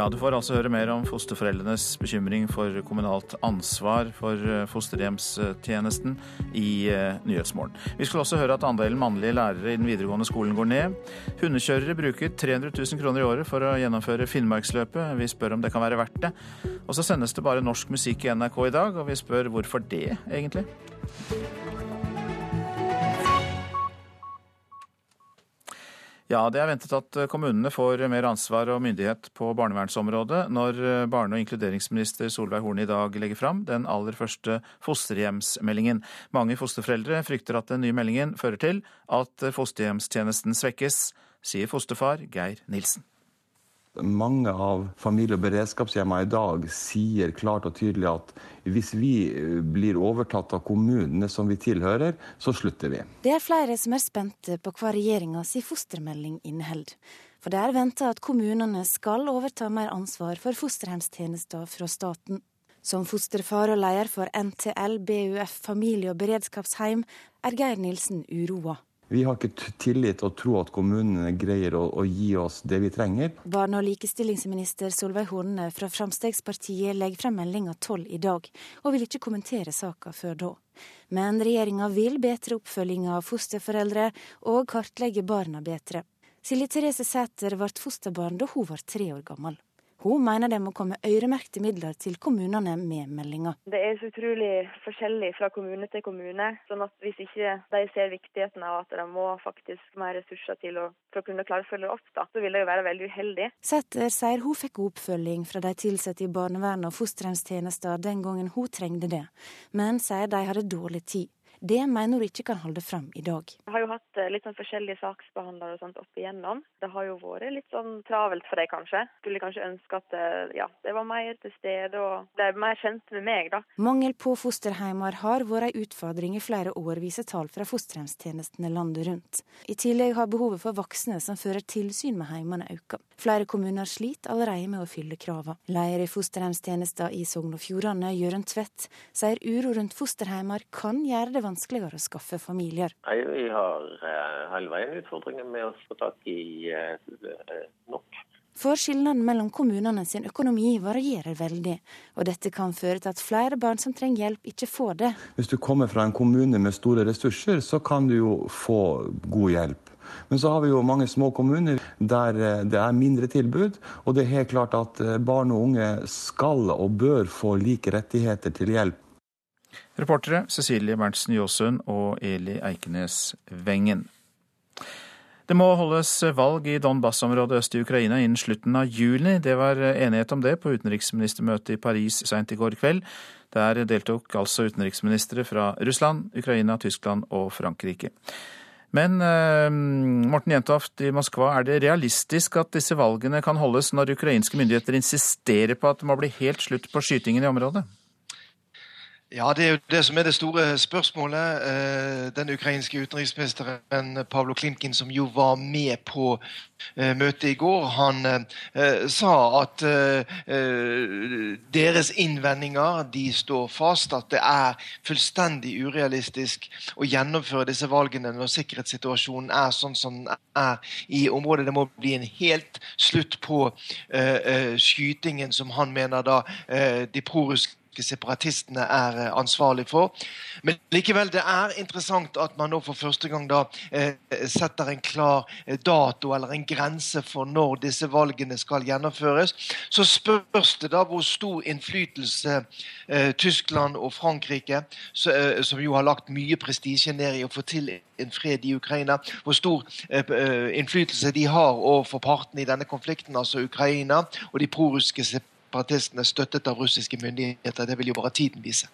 Ja, du får altså høre mer om fosterforeldrenes bekymring for kommunalt ansvar for eh, fosterhjemstjenesten i eh, Nyhetsmorgen. Vi skal også høre at andelen mannlige lærere i den videregående skolen går ned. Hundekjørere bruker 300 000 kroner i året for å gjennomføre Finnmarksløpet. Vi spør om det kan være verdt det. Og så sendes det bare norsk musikk i NRK i dag, og vi spør hvorfor det, egentlig. Ja, det er ventet at kommunene får mer ansvar og myndighet på barnevernsområdet når barne- og inkluderingsminister Solveig Horne i dag legger fram den aller første fosterhjemsmeldingen. Mange fosterforeldre frykter at den nye meldingen fører til at fosterhjemstjenesten svekkes, sier fosterfar Geir Nilsen. Mange av familie- og beredskapshjemmene i dag sier klart og tydelig at hvis vi eh, blir overtatt av kommunene som vi tilhører, så slutter vi. Det er flere som er spente på hva regjeringas fostermelding inneholder. For det er venta at kommunene skal overta mer ansvar for fosterhjemstjenester fra staten. Som fosterfar og leder for NTL BUF familie- og beredskapsheim er Geir Nilsen uroa. Vi har ikke tillit og tro at kommunene greier å, å, gi oss det vi trenger. Barne- og likestillingsminister Solveig Horne fra Fremskrittspartiet legger frem meldinga tolv i dag, og vil ikke kommentere saka før da. Men regjeringa vil bedre oppfølginga av fosterforeldre og kartlegge barna bedre. Silje Therese Sæter ble fosterbarn da hun var tre år gammel. Hun mener det må komme øremerkede midler til kommunene med meldinga. Det er så utrolig forskjellig fra kommune til kommune. sånn at hvis ikke de ser viktigheten av at de må faktisk mer ressurser til å, for å kunne klare å følge opp, da, så vil det jo være veldig uheldig. Sæther sier hun fikk oppfølging fra de ansatte i barnevernet og fosterhjemstjenester den gangen hun trengte det, men sier de hadde dårlig tid. Det mener hun ikke kan holde fram i dag. Jeg har jo hatt eh, litt sånn forskjellige saksbehandlere og sånt opp igjennom. Det har jo vært litt sånn travelt for dem, kanskje. Skulle kanskje ønske at eh, ja, det var mer til stede og ble mer kjent med meg, da. Mangel på fosterheimer har vært en utfordring i flere år, viser tall fra fosterhjemstjenestene landet rundt. I tillegg har behovet for voksne som fører tilsyn med heimene økt. Flere kommuner sliter allerede med å fylle kravene. Leder i fosterhjemstjenesten i Sogn og Fjordane, Jørund Tvedt, sier uro rundt fosterheimer kan gjøre det vanskeligere å skaffe familier. Nei, Vi har uh, hele veien utfordringer med å få tak i uh, nok. For skillnaden mellom kommunene sin økonomi varierer veldig, og dette kan føre til at flere barn som trenger hjelp, ikke får det. Hvis du kommer fra en kommune med store ressurser, så kan du jo få god hjelp. Men så har vi jo mange små kommuner der det er mindre tilbud, og det er helt klart at barn og unge skal og bør få like rettigheter til hjelp. Reportere Cecilie Berntsen Jåsund og Eli Eikenes Wengen. Det må holdes valg i Donbas-området øst i Ukraina innen slutten av juni. Det var enighet om det på utenriksministermøtet i Paris seint i går kveld. Der deltok altså utenriksministre fra Russland, Ukraina, Tyskland og Frankrike. Men Morten Jentoft i Moskva, er det realistisk at disse valgene kan holdes når ukrainske myndigheter insisterer på at det må bli helt slutt på skytingen i området? Ja, Det er jo det som er det store spørsmålet. Den ukrainske utenriksministeren Pavlo Klimkin, som jo var med på møtet i går, han sa at deres innvendinger de står fast. At det er fullstendig urealistisk å gjennomføre disse valgene når sikkerhetssituasjonen er sånn som den er i området. Det må bli en helt slutt på skytingen, som han mener da de prorussiske separatistene er ansvarlig for. Men likevel, det er interessant at man nå for første gang da eh, setter en klar dato eller en grense for når disse valgene skal gjennomføres. Så spørs det da hvor stor innflytelse eh, Tyskland og Frankrike, eh, som jo har lagt mye prestisje ned i å få til en fred i Ukraina, hvor stor innflytelse de har overfor partene i denne konflikten, altså Ukraina og de prorussiske separatistene separatistene støttet av russiske myndigheter. Det vil jo bare tiden vise.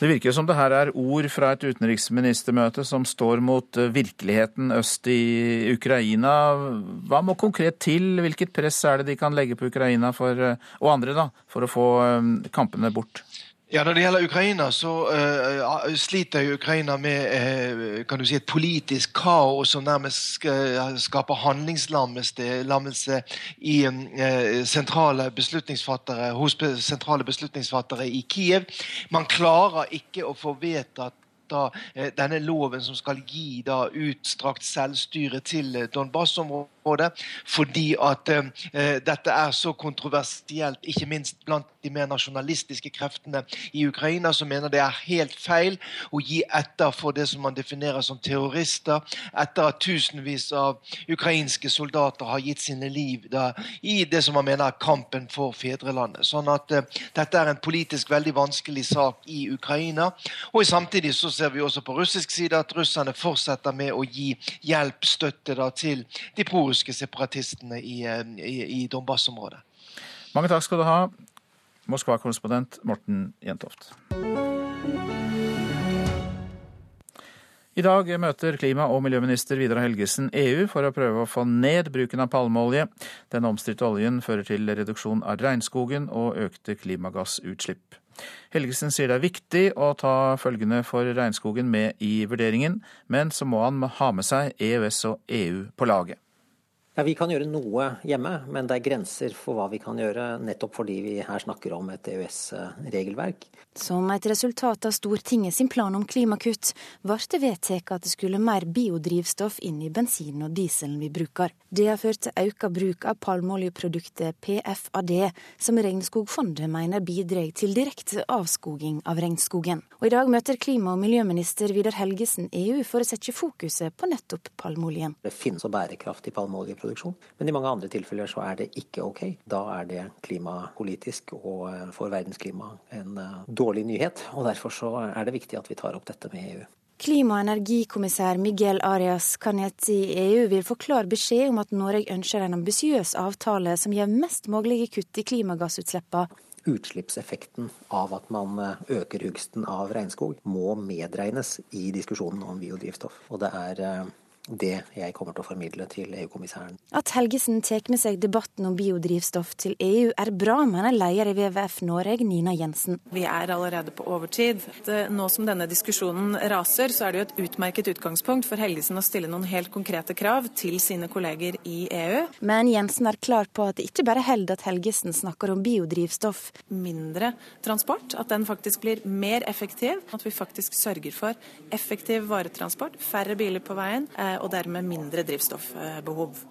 Det virker som det her er ord fra et utenriksministermøte som står mot virkeligheten øst i Ukraina. Hva må konkret til? Hvilket press er det de kan legge på Ukraina for, og andre da, for å få kampene bort? Ja, Når det gjelder Ukraina, så uh, sliter Ukraina med uh, kan du si, et politisk kaos som nærmest uh, skaper handlingslammelse i sentrale beslutningsfattere, hos sentrale beslutningsfattere i Kiev. Man klarer ikke å få vedtatt denne loven som skal gi da utstrakt selvstyre til Donbas-området området, fordi at eh, dette er så kontroversielt, ikke minst blant de mer nasjonalistiske kreftene i Ukraina, som mener det er helt feil å gi etter for det som man definerer som terrorister, etter at tusenvis av ukrainske soldater har gitt sine liv da, i det som man mener er kampen for fedrelandet. Sånn at eh, dette er en politisk veldig vanskelig sak i Ukraina. Og samtidig så ser vi også på russisk side at russerne fortsetter med å gi hjelp, støtte da, til de prorussiske separatistene i, eh, i, i Donbas-området. Mange takk skal du ha, Moskva-korrespondent Morten Jentoft. I dag møter klima- og miljøminister Vidar Helgesen EU for å prøve å få ned bruken av palmeolje. Den omstridte oljen fører til reduksjon av regnskogen og økte klimagassutslipp. Helgesen sier det er viktig å ta følgene for regnskogen med i vurderingen, men så må han ha med seg EØS og EU på laget. Ja, Vi kan gjøre noe hjemme, men det er grenser for hva vi kan gjøre, nettopp fordi vi her snakker om et EØS-regelverk. Som et resultat av Stortinget sin plan om klimakutt, ble det vedtatt at det skulle mer biodrivstoff inn i bensinen og dieselen vi bruker. Det har ført til økt bruk av palmeoljeproduktet PFAD, som Regnskogfondet mener bidrar til direkte avskoging av regnskogen. Og I dag møter klima- og miljøminister Vidar Helgesen EU for å sette fokuset på nettopp palmeoljen. Det finnes så bærekraftig palmeoljeproduksjon, men i mange andre tilfeller så er det ikke ok. Da er det klimapolitisk og for verdensklimaet en dårlig nyhet. og Derfor så er det viktig at vi tar opp dette med EU. Klima- og energikommissær Miguel Arias Cañete i EU vil få klar beskjed om at Norge ønsker en ambisiøs avtale som gir mest mulige kutt i klimagassutslippene. Utslippseffekten av at man øker hugsten av regnskog må medregnes i diskusjonen om biodrivstoff. Og det er det jeg kommer til å formidle til EU-kommissæren. At Helgesen tar med seg debatten om biodrivstoff til EU er bra, mener leder i WWF Norge, Nina Jensen. Vi er allerede på overtid. Nå som denne diskusjonen raser, så er det jo et utmerket utgangspunkt for Helgesen å stille noen helt konkrete krav til sine kolleger i EU. Men Jensen er klar på at det ikke bare holder at Helgesen snakker om biodrivstoff. Mindre transport, at den faktisk blir mer effektiv. At vi faktisk sørger for effektiv varetransport, færre biler på veien og dermed mindre drivstoffbehov.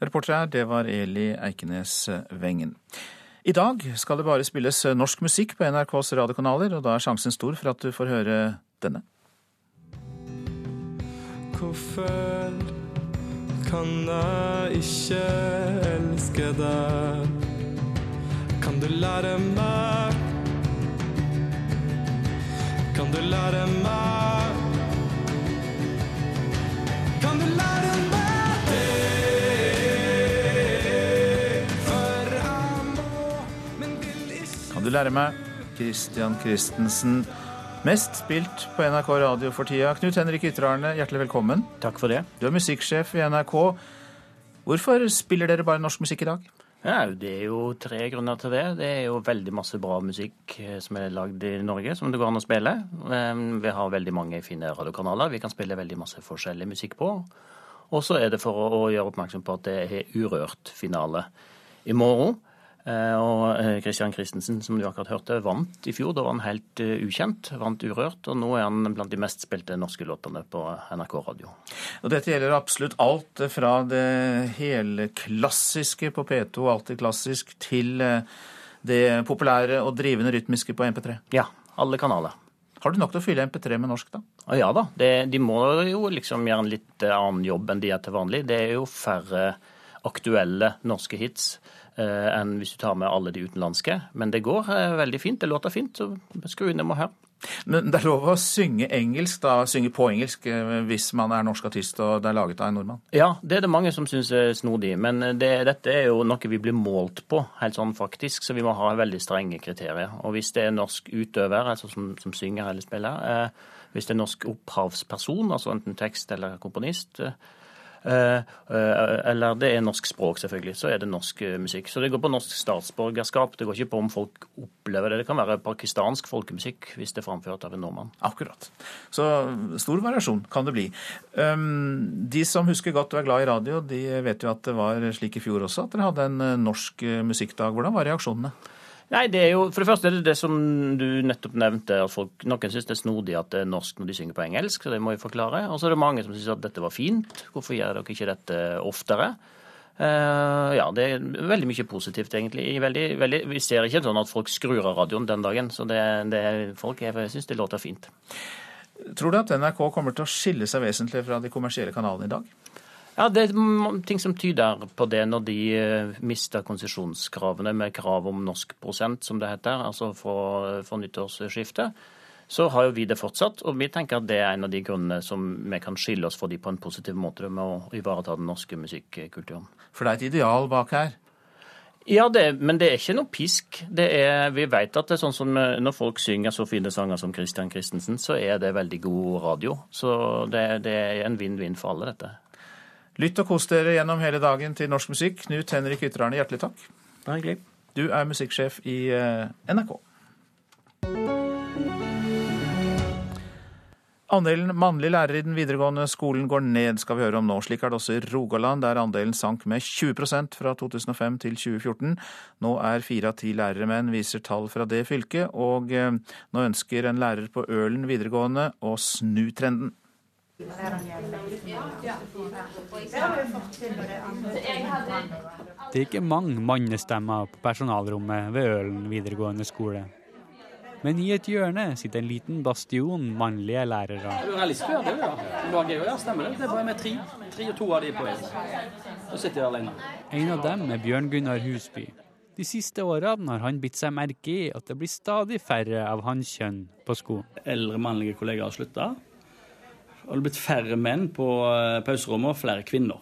Reporter det var Eli Eikenes Wengen. I dag skal det bare spilles norsk musikk på NRKs radiokanaler, og da er sjansen stor for at du får høre denne. Hvorfor kan jeg ikke elske deg? Kan du lære meg? Kan du lære meg? Kan du lære meg det? For jeg må, men vil ikke Kan du lære meg? Christian Christensen. Mest spilt på NRK Radio for tida. Knut Henrik Ytterarne, hjertelig velkommen. Takk for det. Du er musikksjef i NRK. Hvorfor spiller dere bare norsk musikk i dag? Ja, det er jo tre grunner til det. Det er jo veldig masse bra musikk eh, som er lagd i Norge, som det går an å spille. Eh, vi har veldig mange fine radiokanaler vi kan spille veldig masse forskjellig musikk på. Og så er det for å gjøre oppmerksom på at det er Urørt-finale i morgen. Eh, og Christian Christensen, som du akkurat hørte, vant i fjor. Da var han helt ukjent. Vant Urørt. Og nå er han blant de mest spilte norske låtene på NRK radio. Og dette gjelder absolutt alt fra det hele klassiske på P2, alltid klassisk, til det populære og drivende rytmiske på MP3? Ja, alle kanaler. Har du nok til å fylle MP3 med norsk, da? Ja da. Det, de må jo liksom gjøre en litt annen jobb enn de er til vanlig. Det er jo færre aktuelle norske hits eh, enn hvis du tar med alle de utenlandske. Men det går eh, veldig fint. Det låter fint, så skru inn dem og hør. Men det er lov å synge engelsk, da, synge på engelsk, hvis man er norsk artist og det er laget av en nordmann? Ja, det er det mange som syns er snodig. Men det, dette er jo noe vi blir målt på, helt sånn faktisk, så vi må ha veldig strenge kriterier. Og hvis det er norsk utøver, altså som, som synger eller spiller, eh, hvis det er norsk opphavsperson, altså enten tekst eller komponist, eh, eller det er norsk språk, selvfølgelig, så er det norsk musikk. Så det går på norsk statsborgerskap. Det går ikke på om folk opplever det. Det kan være pakistansk folkemusikk hvis det er framført av en nordmann. Akkurat. Så stor variasjon kan det bli. De som husker godt og er glad i radio, de vet jo at det var slik i fjor også, at dere hadde en norsk musikkdag. Hvordan var reaksjonene? Nei, det er jo, For det første er det det som du nettopp nevnte, at folk, noen syns det er snodig at det er norsk når de synger på engelsk, så det må jeg forklare. Og så er det mange som syns at dette var fint. Hvorfor gjør dere ikke dette oftere? Uh, ja, det er veldig mye positivt, egentlig. Veldig, veldig, vi ser ikke sånn at folk skrur av radioen den dagen, så det, det, folk syns det låter fint. Tror du at NRK kommer til å skille seg vesentlig fra de kommersielle kanalene i dag? Ja, Det er ting som tyder på det når de uh, mister konsesjonskravene med krav om norsk prosent, som det heter, altså for, for nyttårsskiftet. Så har jo vi det fortsatt, og vi tenker at det er en av de grunnene som vi kan skille oss for de på en positiv måte med å ivareta den norske musikkulturen. For det er et ideal bak her? Ja, det, men det er ikke noe pisk. Er, vi vet at det er sånn som når folk synger så fine sanger som Christian Christensen, så er det veldig god radio. Så det, det er en vinn-vinn for alle, dette. Lytt og kos dere gjennom hele dagen til norsk musikk. Knut Henrik Ytterarne, hjertelig takk. Hyggelig. Du er musikksjef i eh, NRK. Andelen mannlige lærere i den videregående skolen går ned, skal vi høre om nå. Slik er det også i Rogaland, der andelen sank med 20% fra 2005 til 2014. Nå er fire av ti lærere menn, viser tall fra det fylket, og eh, nå ønsker en lærer på Ølen videregående å snu trenden. Det er ikke mange mannestemmer på personalrommet ved Ølen videregående skole. Men i et hjørne sitter en liten bastion mannlige lærere. Du er litt spør, å gjøre det, ja. ja, stemmer det. Det er bare med tre. Tre og to av de på vei. Så sitter jeg alene. En av dem er Bjørn Gunnar Husby. De siste årene har han bitt seg merke i at det blir stadig færre av hans kjønn på skolen. Eldre mannlige kollegaer har slutta. Og det har blitt færre menn på eh, pauserommet og flere kvinner.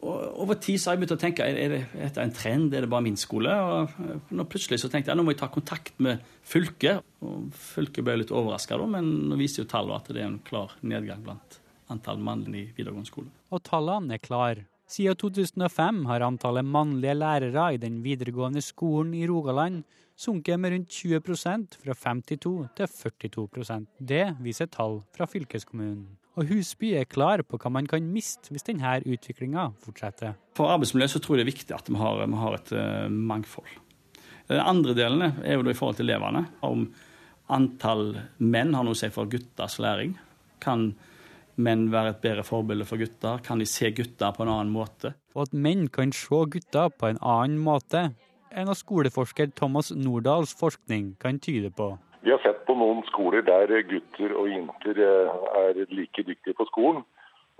Og over tid så har jeg begynt å tenke er det, er dette en trend, er det bare min skole? Og nå plutselig så tenkte jeg nå må jeg ta kontakt med fylket. Og fylket ble litt overraska, men nå viser jo tallene at det er en klar nedgang blant antall mannlige i videregående skole. Og tallene er klare. Siden 2005 har antallet mannlige lærere i den videregående skolen i Rogaland sunket med rundt 20% fra 52 til 42% Det viser tall fra fylkeskommunen. Og Husby er klar på hva man kan miste hvis denne utviklinga fortsetter. For arbeidsmiljøet så tror jeg det er viktig at vi har, vi har et uh, mangfold. Den andre delen er jo da i forhold til elevene. Om antall menn har noe å si for gutters læring. Kan menn være et bedre forbilde for gutter? Kan de se gutter på en annen måte? Og at menn kan se gutter på en annen måte, er noe skoleforsker Thomas Nordahls forskning kan tyde på. Vi har sett på noen skoler der gutter og jenter eh, er like dyktige på skolen.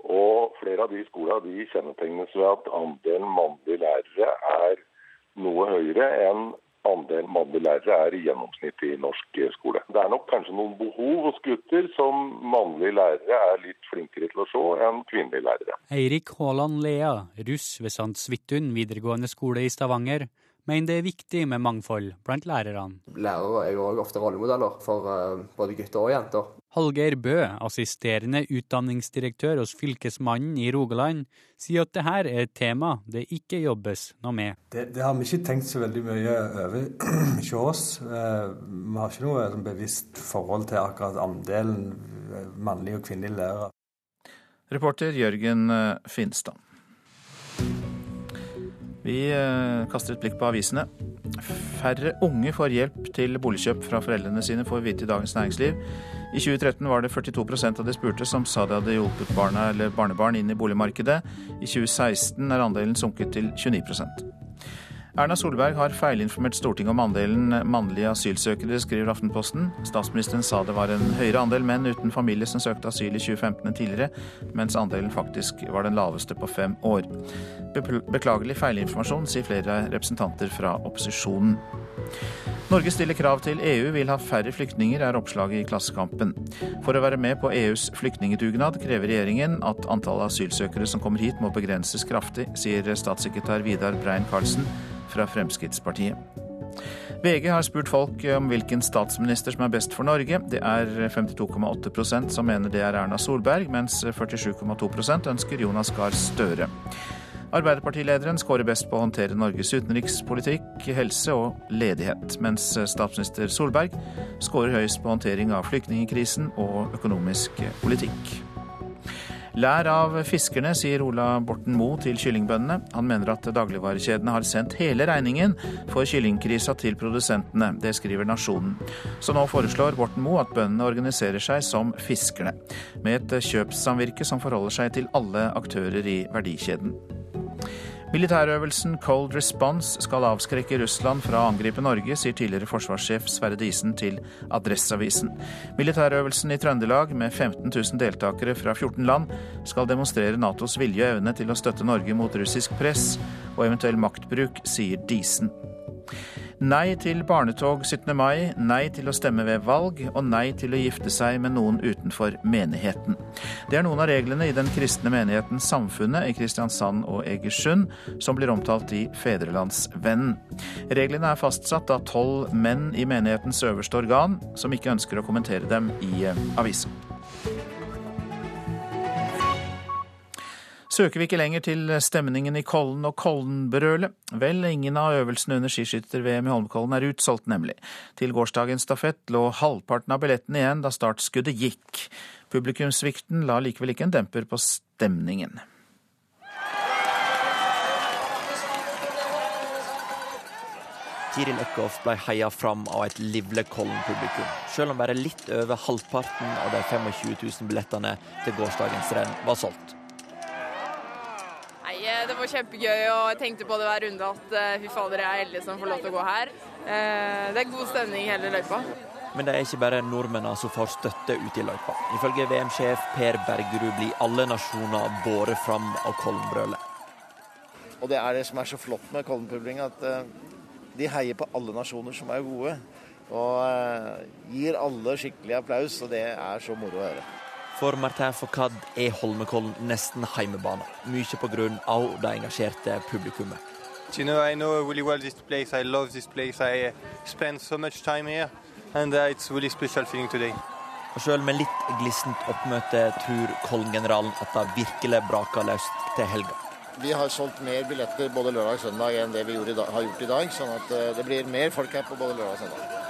Og flere av de skolene kjennetegnes ved at andelen mannlige lærere er noe høyere enn andelen mannlige lærere er i gjennomsnitt i norsk skole. Det er nok kanskje noen behov hos gutter som mannlige lærere er litt flinkere til å se enn kvinnelige lærere. Eirik Haaland Lea, russ ved St. Svithun videregående skole i Stavanger, mener det er viktig med mangfold blant lærerne. Lærere er jo ofte rollemodeller for uh, både gutter og jenter. Hallgeir Bø, assisterende utdanningsdirektør hos Fylkesmannen i Rogaland, sier at dette er et tema det ikke jobbes noe med. Det, det har vi ikke tenkt så veldig mye over hos oss. Uh, vi har ikke noe sånn bevisst forhold til akkurat andelen eh, mannlige og kvinnelige lærere. Reporter Jørgen Finstad. Vi eh, kaster et blikk på avisene. Færre unge får hjelp til boligkjøp fra foreldrene sine, får vite i Dagens Næringsliv. I 2013 var det 42% av de spurte som sa de hadde hjulpet barna eller barnebarn inn i boligmarkedet. I 2016 er andelen sunket til 29 Erna Solberg har feilinformert Stortinget om andelen mannlige asylsøkere, skriver Aftenposten. Statsministeren sa det var en høyere andel menn uten familie som søkte asyl i 2015 enn tidligere, mens andelen faktisk var den laveste på fem år. Beklagelig feilinformasjon, sier flere representanter fra opposisjonen. Norge stiller krav til EU, vil ha færre flyktninger, er oppslaget i Klassekampen. For å være med på EUs flyktningedugnad krever regjeringen at antallet asylsøkere som kommer hit må begrenses kraftig, sier statssekretær Vidar Brein Karlsen fra Fremskrittspartiet. VG har spurt folk om hvilken statsminister som er best for Norge. Det er 52,8% som mener det er Erna Solberg, mens 47,2% ønsker Jonas Gahr Støre. Arbeiderpartilederen skårer best på å håndtere Norges utenrikspolitikk, helse og ledighet, mens statsminister Solberg skårer høyest på håndtering av flyktningkrisen og økonomisk politikk. Lær av fiskerne, sier Ola Borten Moe til kyllingbøndene. Han mener at dagligvarekjedene har sendt hele regningen for kyllingkrisa til produsentene. Det skriver Nasjonen. Så nå foreslår Borten Moe at bøndene organiserer seg som fiskerne, med et kjøpssamvirke som forholder seg til alle aktører i verdikjeden. Militærøvelsen Cold Response skal avskrekke Russland fra å angripe Norge, sier tidligere forsvarssjef Sverre Disen til Adresseavisen. Militærøvelsen i Trøndelag, med 15 000 deltakere fra 14 land, skal demonstrere Natos vilje og evne til å støtte Norge mot russisk press og eventuell maktbruk, sier Disen. Nei til barnetog 17. mai, nei til å stemme ved valg og nei til å gifte seg med noen utenfor menigheten. Det er noen av reglene i den kristne menigheten Samfunnet i Kristiansand og Egersund, som blir omtalt i Fedrelandsvennen. Reglene er fastsatt av tolv menn i menighetens øverste organ, som ikke ønsker å kommentere dem i eh, Søker vi ikke lenger til stemningen i Kollen og Kollenbrølet? Vel, ingen av øvelsene under skiskytter-VM i Holmenkollen er utsolgt, nemlig. Til gårsdagens stafett lå halvparten av billettene igjen da startskuddet gikk. Publikumssvikten la likevel ikke en demper på stemningen. Tiril Eckhoff ble heia fram av et livlig Kollen-publikum, selv om bare litt over halvparten av de 25 000 billettene til gårsdagens renn var solgt. Eh, Det var kjempegøy, og jeg tenkte på det hver runde at eh, fy fader, jeg er heldig som får lov til å gå her. Eh, Det er god stemning i hele løypa. Men det er ikke bare nordmennene som får støtte ute i løypa. Ifølge VM-sjef Per Bergerud blir alle nasjoner båret fram av Kollenbrølet. Og det er det som er så flott med Kollen-publikum, at de heier på alle nasjoner som er gode. Og gir alle skikkelig applaus, og det er så moro å høre. For Martin Fourcade er Holmenkollen nesten heimebane, mye pga. det engasjerte publikummet. You know, I know really well this place. I love this place. I uh, spend so much time here, and uh, it's really special feeling today. Og Sjøl med litt glissent oppmøte tror Kollen-generalen at det virkelig braker løst til helga. Vi har solgt mer billetter både lørdag og søndag enn det vi i dag, har gjort i dag, sånn at eh, det blir mer folk her på både lørdag og søndag.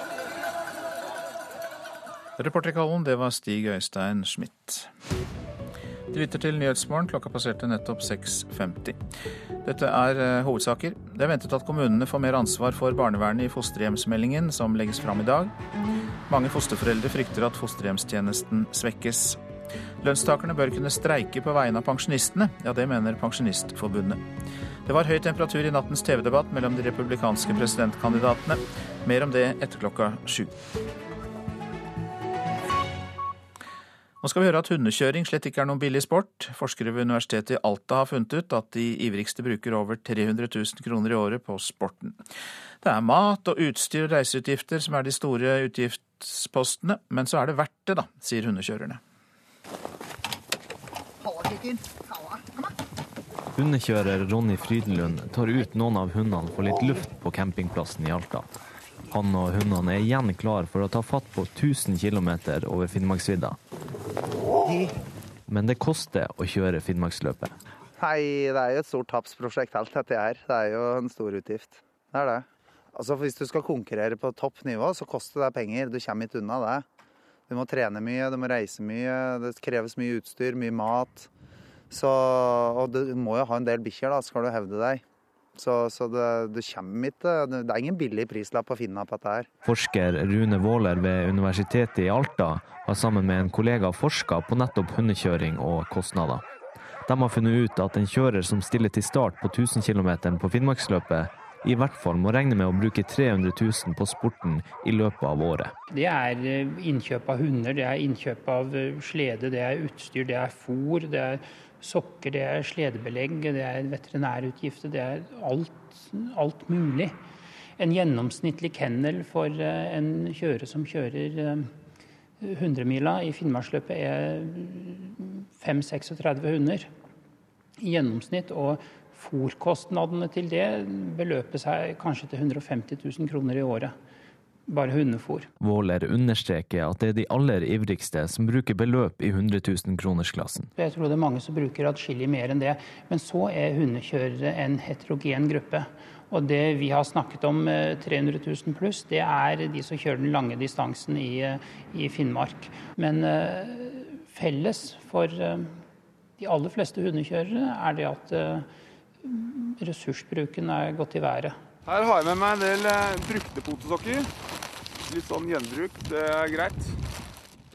Reporter i Kallen, det var Stig Øystein Schmidt. Du lytter til Nyhetsmorgen. Klokka passerte nettopp 6.50. Dette er eh, hovedsaker. Det er ventet at kommunene får mer ansvar for barnevernet i fosterhjemsmeldingen som legges fram i dag. Mange fosterforeldre frykter at fosterhjemstjenesten svekkes. Lønnstakerne bør kunne streike på vegne av pensjonistene. Ja, det mener Pensjonistforbundet. Det var høy temperatur i nattens TV-debatt mellom de republikanske presidentkandidatene. Mer om det etter klokka sju. Nå skal vi høre at hundekjøring slett ikke er noen billig sport. Forskere ved Universitetet i Alta har funnet ut at de ivrigste bruker over 300 000 kroner i året på sporten. Det er mat og utstyr og reiseutgifter som er de store utgiftspostene, men så er det verdt det, da, sier hundekjørerne. Hundekjører Ronny Frydenlund tar ut noen av hundene for litt luft på campingplassen i Alta. Han og hundene er igjen klar for å ta fatt på 1000 km over Finnmarksvidda. Men det koster å kjøre Finnmarksløpet. Nei, det er jo et stort tapsprosjekt alt dette her. Det er jo en stor utgift. Det er det. Altså Hvis du skal konkurrere på topp nivå, så koster det penger. Du kommer ikke unna det. Du må trene mye, du må reise mye, det kreves mye utstyr, mye mat. Så, og du må jo ha en del bikkjer, da, skal du hevde deg. Så, så det, det, kommer ikke Det er ingen billig prislapp å finne på dette her. Forsker Rune Våler ved Universitetet i Alta har sammen med en kollega forska på nettopp hundekjøring og kostnader. De har funnet ut at en kjører som stiller til start på 1000 km på Finnmarksløpet, i hvert fall må regne med å bruke 300 000 på sporten i løpet av året. Det er eh, innkjøp av hunder, det er innkjøp av eh, slede, det er utstyr, det er fôr, det er sokker, det er sledebelegg, det er veterinærutgifter, det er alt, alt mulig. En gjennomsnittlig kennel for eh, en kjører som kjører 100-mila i Finnmarksløpet er 5-36 hunder i gjennomsnitt. og Fôrkostnadene til det beløper seg kanskje til 150 000 kroner i året. Bare hundefôr. Våler understreker at det er de aller ivrigste som bruker beløp i 100 000-kronersklassen. Jeg tror det er mange som bruker atskillig mer enn det. Men så er hundekjørere en heterogen gruppe. Og det vi har snakket om, 300 000 pluss, det er de som kjører den lange distansen i, i Finnmark. Men uh, felles for de aller fleste hundekjørere er det at eh, ressursbruken er gått i været. Her har jeg med meg en del eh, brukte potesokker. Litt sånn gjenbruk, det er greit.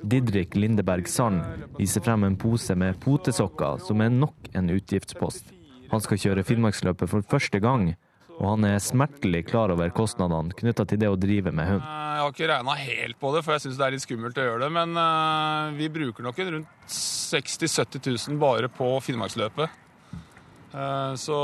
Didrik Lindeberg Sand viser frem en pose med potesokker, som er nok en utgiftspost. Han skal kjøre Finnmarksløpet for første gang, og han er smertelig klar over kostnadene knytta til det å drive med hund. Jeg har ikke regna helt på det, for jeg syns det er litt skummelt å gjøre det. Men eh, vi bruker nok rundt 60 000-70 000 bare på Finnmarksløpet. Eh, så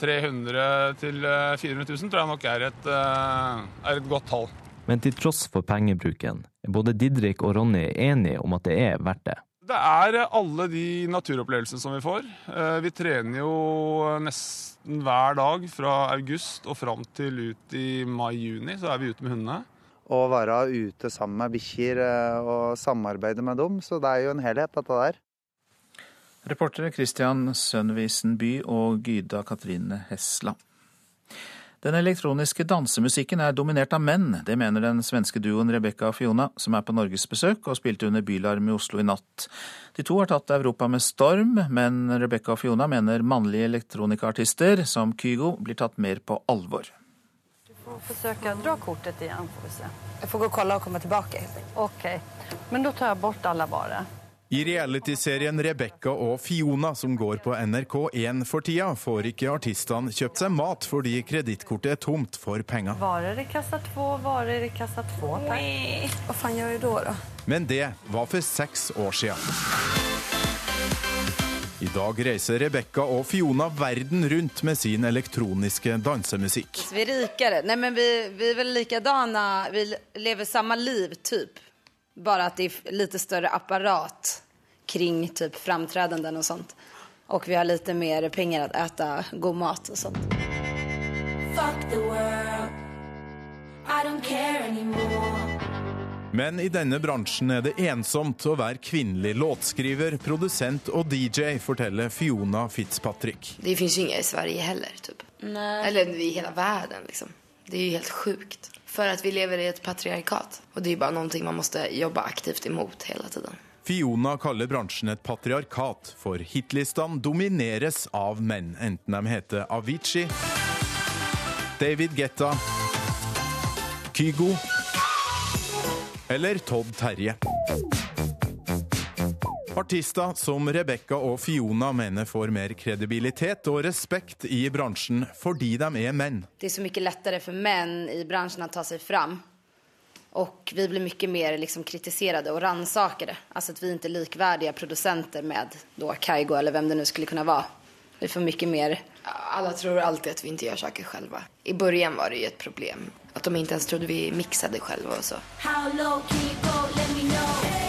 300 til eh, 400 000 tror jeg nok er et, eh, er et godt tall. Men til tross for pengebruken er både Didrik og Ronny enige om at det er verdt det. Det er alle de naturopplevelsene som vi får. Eh, Vi trener jo nesten hver dag fra august og fram til ut i mai-juni, så er vi ute med hundene. Å være ute sammen med bikkjer og samarbeide med dem, så det er jo en helhet, dette der. Reportere Christian Sønnevisen By og Gyda Katrine Hesla. Den elektroniske dansemusikken er dominert av menn. Det mener den svenske duoen Rebekka og Fiona, som er på norgesbesøk og spilte under Bylarm i Oslo i natt. De to har tatt Europa med storm, men Rebekka og Fiona mener mannlige elektronikaartister som Kygo blir tatt mer på alvor. Du får forsøke å dra kortet igjen, får vi se. Jeg får gå og kolla og komme tilbake. Ok, men da tar jeg bort alle varor. I realityserien Rebekka og Fiona, som går på NRK1 for tida, får ikke artistene kjøpt seg mat fordi kredittkortet er tomt for penger. Varer i kassa to, varer i kassa to. Hva faen gjør gör da, då då? Men det var for seks år sia. I dag reiser Rebekka og Fiona verden rundt med sin elektroniske dansemusikk. Vi er rikere. Nei, men vi, vi er vel likadana. Vi lever samme liv, typ. Bara at det er litt større apparat kring typ framträdanden och sånt. Och vi har litt mer pengar att äta god mat och sånt. Fuck the world. I don't care. Men i denne bransjen er det ensomt å være kvinnelig låtskriver, produsent og DJ, forteller Fiona Fitzpatrick. Det fins ingen i Sverige heller, typ. Eller i hele verden, liksom. Det er jo helt sjukt. För att vi lever i ett patriarkat. Och det är bare någonting man måste jobba aktivt emot hela tiden. Fiona kaller bransjen et patriarkat, for hitlistene domineres av menn, enten de heter Avicii, David Guetta, Kygo eller Todd Terje. Artister som Rebekka og Fiona mener får mer kredibilitet og respekt i bransjen fordi de er menn. Det er så mye lettere for menn i bransjen å ta seg fram. Og vi blir mye mer liksom kritisert og ransaket. Altså at vi ikke er likeverdige produsenter med då Kaigo eller hvem det nå skulle kunne være. Vi får mye mer Alle tror alltid at vi ikke gjør saker selv. I begynnelsen var det jo et problem. at de ikke ens trodde vi mikset selv. og så. How low can you go? Let me know.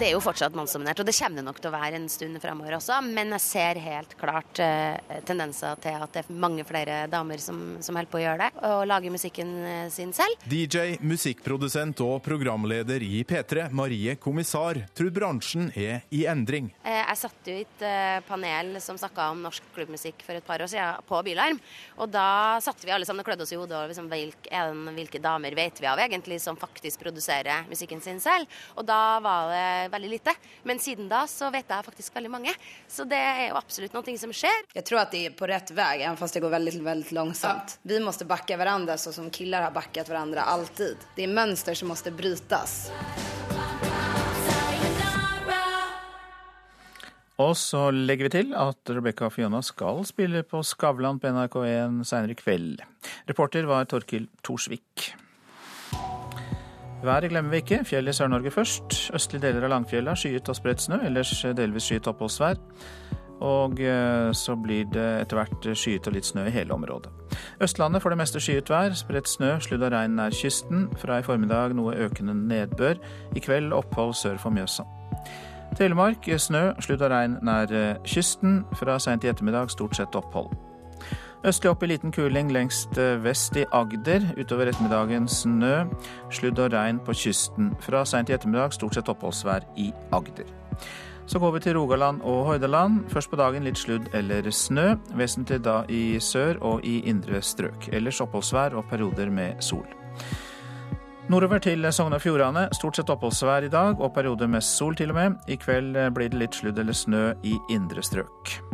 Det er jo fortsatt mannsdominert, og det kommer det nok til å være en stund fremover også. Men jeg ser helt klart eh, tendenser til at det er mange flere damer som, som holder på å gjøre det, og lager musikken eh, sin selv. DJ, musikkprodusent og programleder i P3, Marie Kommissar, tror bransjen er i endring. Eh, jeg satt jo et eh, panel som snakka om norsk klubbmusikk for et par år siden på Bylarm. Og da satt vi alle sammen og klødde oss i hodet over liksom, hvilke, hvilke damer vet vi av egentlig som faktisk produserer musikken sin selv. Og da var det veldig lite. Men siden da så vet jeg faktisk veldig mange. Så det er jo absolutt noe som skjer. Jeg tror at det er på rett vei, selv fast det går veldig, veldig langsomt. Ja. Vi må bakke hverandre så som gutter har bakket hverandre alltid. Det er mønster som må brytes. Og så legger vi til at Rebekka og Fiona skal spille på Skavlan på NRK1 senere i kveld. Reporter var Torkil Thorsvik. Været glemmer vi ikke. Fjell i Sør-Norge først. Østlige deler av Langfjella skyet og spredt snø, ellers delvis skyet oppholdsvær. Og eh, så blir det etter hvert skyet og litt snø i hele området. Østlandet får det meste skyet vær. Spredt snø, sludd og regn nær kysten. Fra i formiddag noe økende nedbør. I kveld opphold sør for Mjøsa. Telemark snø, sludd og regn nær eh, kysten. Fra seint i ettermiddag stort sett opphold. Østlig opp i liten kuling lengst eh, vest i Agder. Utover ettermiddagen snø, sludd og regn på kysten. Fra seint i ettermiddag stort sett oppholdsvær i Agder. Så går vi til Rogaland og Hordaland. Først på dagen litt sludd eller snø. Vesentlig da i sør og i indre strøk. Ellers oppholdsvær og perioder med sol. Nordover til Sogn og Fjordane. Stort sett oppholdsvær i dag, og perioder med sol til og med. I kveld blir det litt sludd eller snø i indre strøk.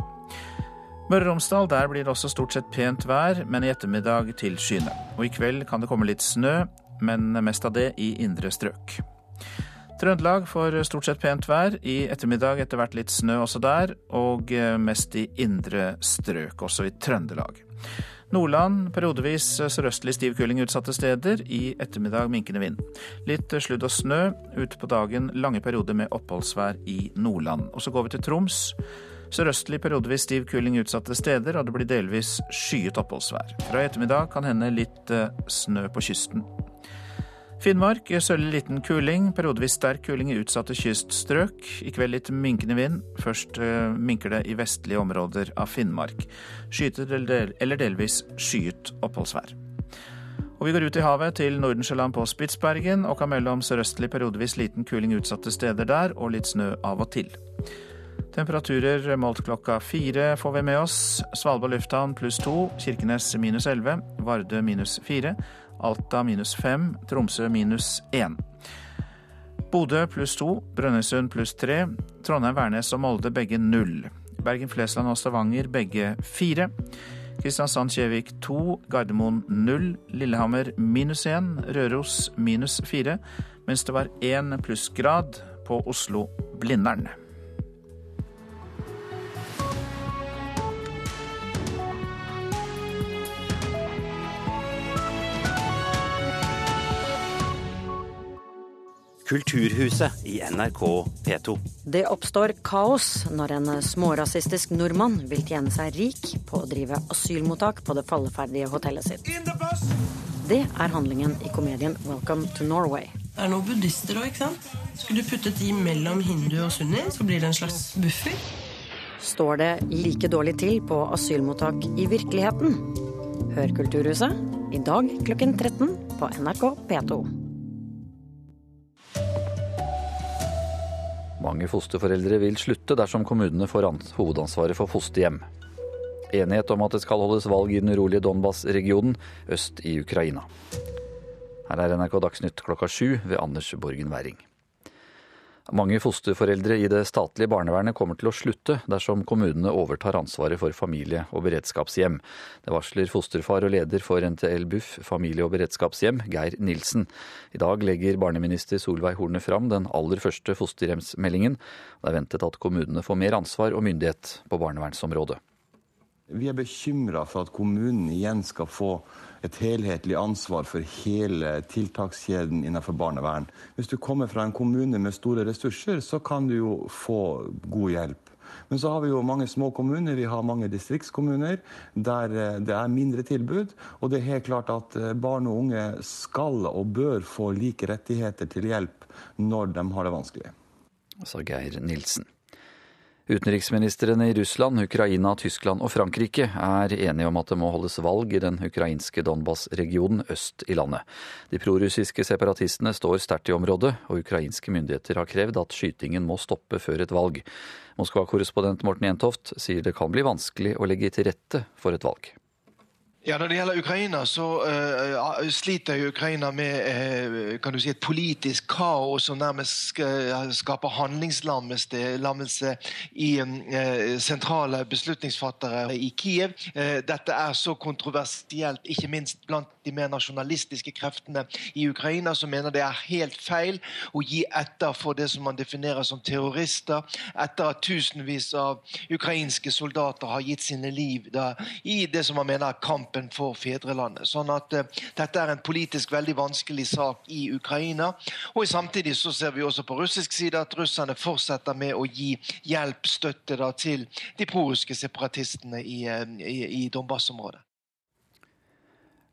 Møre og Romsdal, der blir det også stort sett pent vær, men i ettermiddag til skyene. Og i kveld kan det komme litt snø, men mest av det i indre strøk. Trøndelag får stort sett pent vær. I ettermiddag etter hvert litt snø også der, og mest i indre strøk, også i Trøndelag. Nordland periodevis sørøstlig stiv kuling utsatte steder. I ettermiddag minkende vind. Litt sludd og snø. Ute på dagen lange perioder med oppholdsvær i Nordland. Og så går vi til Troms. Sørøstlig periodevis stiv kuling utsatte steder, og det blir delvis skyet oppholdsvær. Fra i ettermiddag kan hende litt eh, snø på kysten. Finnmark sørlig liten kuling, periodevis sterk kuling i utsatte kyststrøk. I kveld litt minkende vind. Først eh, minker det i vestlige områder av Finnmark. Skyet eller delvis skyet oppholdsvær. Og vi går ut i havet til Nordensjøland på Spitsbergen og kan melde om sørøstlig periodevis liten kuling utsatte steder der, og litt snø av og til. Temperaturer målt klokka fire får vi med oss. Svalbard lufthavn pluss to, Kirkenes minus elleve, Vardø minus fire. Alta minus fem, Tromsø minus én. Bodø pluss to, Brønnøysund pluss tre, Trondheim, Værnes og Molde begge null. Bergen, Flesland og Stavanger begge fire. Kristiansand, Kjevik to, Gardermoen null, Lillehammer minus én, Røros minus fire, mens det var én plussgrad på Oslo-Blindern. Kulturhuset i NRK P2. Det oppstår kaos når en smårasistisk nordmann vil tjene seg rik på å drive asylmottak på det falleferdige hotellet sitt. Det er handlingen i komedien Welcome to Norway. Det er noen buddhister òg, ikke sant? Skulle du puttet de mellom hindu og sunni, så blir det en slags buffer. Står det like dårlig til på asylmottak i virkeligheten? Hør Kulturhuset i dag klokken 13 på NRK P2. Mange fosterforeldre vil slutte dersom kommunene får hovedansvaret for fosterhjem. Enighet om at det skal holdes valg i den urolige Donbas-regionen øst i Ukraina. Her er NRK Dagsnytt klokka sju ved Anders Borgen Werring. Mange fosterforeldre i det statlige barnevernet kommer til å slutte dersom kommunene overtar ansvaret for familie- og beredskapshjem. Det varsler fosterfar og leder for NTL Buff familie- og beredskapshjem, Geir Nilsen. I dag legger barneminister Solveig Horne fram den aller første fosterhjemsmeldingen. Det er ventet at kommunene får mer ansvar og myndighet på barnevernsområdet. Vi er bekymra for at kommunen igjen skal få et helhetlig ansvar for hele tiltakskjeden innenfor barnevern. Hvis du kommer fra en kommune med store ressurser, så kan du jo få god hjelp. Men så har vi jo mange små kommuner, vi har mange distriktskommuner der eh, det er mindre tilbud. Og det er helt klart at eh, barn og unge skal og bør få like rettigheter til hjelp når de har det vanskelig. Sa Geir Nilsen. Utenriksministrene i Russland, Ukraina, Tyskland og Frankrike er enige om at det må holdes valg i den ukrainske Donbas-regionen øst i landet. De prorussiske separatistene står sterkt i området, og ukrainske myndigheter har krevd at skytingen må stoppe før et valg. Moskva-korrespondent Morten Jentoft sier det kan bli vanskelig å legge til rette for et valg. Ja, Når det gjelder Ukraina, så uh, sliter jo Ukraina med uh, kan du si, et politisk kaos som nærmest uh, skaper handlingslammelse i sentrale beslutningsfattere i Kiev. dette er så kontroversielt, ikke minst blant de mer nasjonalistiske kreftene i Ukraina, som mener det er helt feil å gi etter for det som man definerer som terrorister, etter at tusenvis av ukrainske soldater har gitt sine liv da, i det som man mener er kampen kampen for fedrelandet. Sånn at uh, Dette er en politisk veldig vanskelig sak i Ukraina. og Samtidig så ser vi også på russisk side at russerne fortsetter med å gi hjelp, støtte da, til de prorussiske separatistene i, uh, i, i Donbas-området.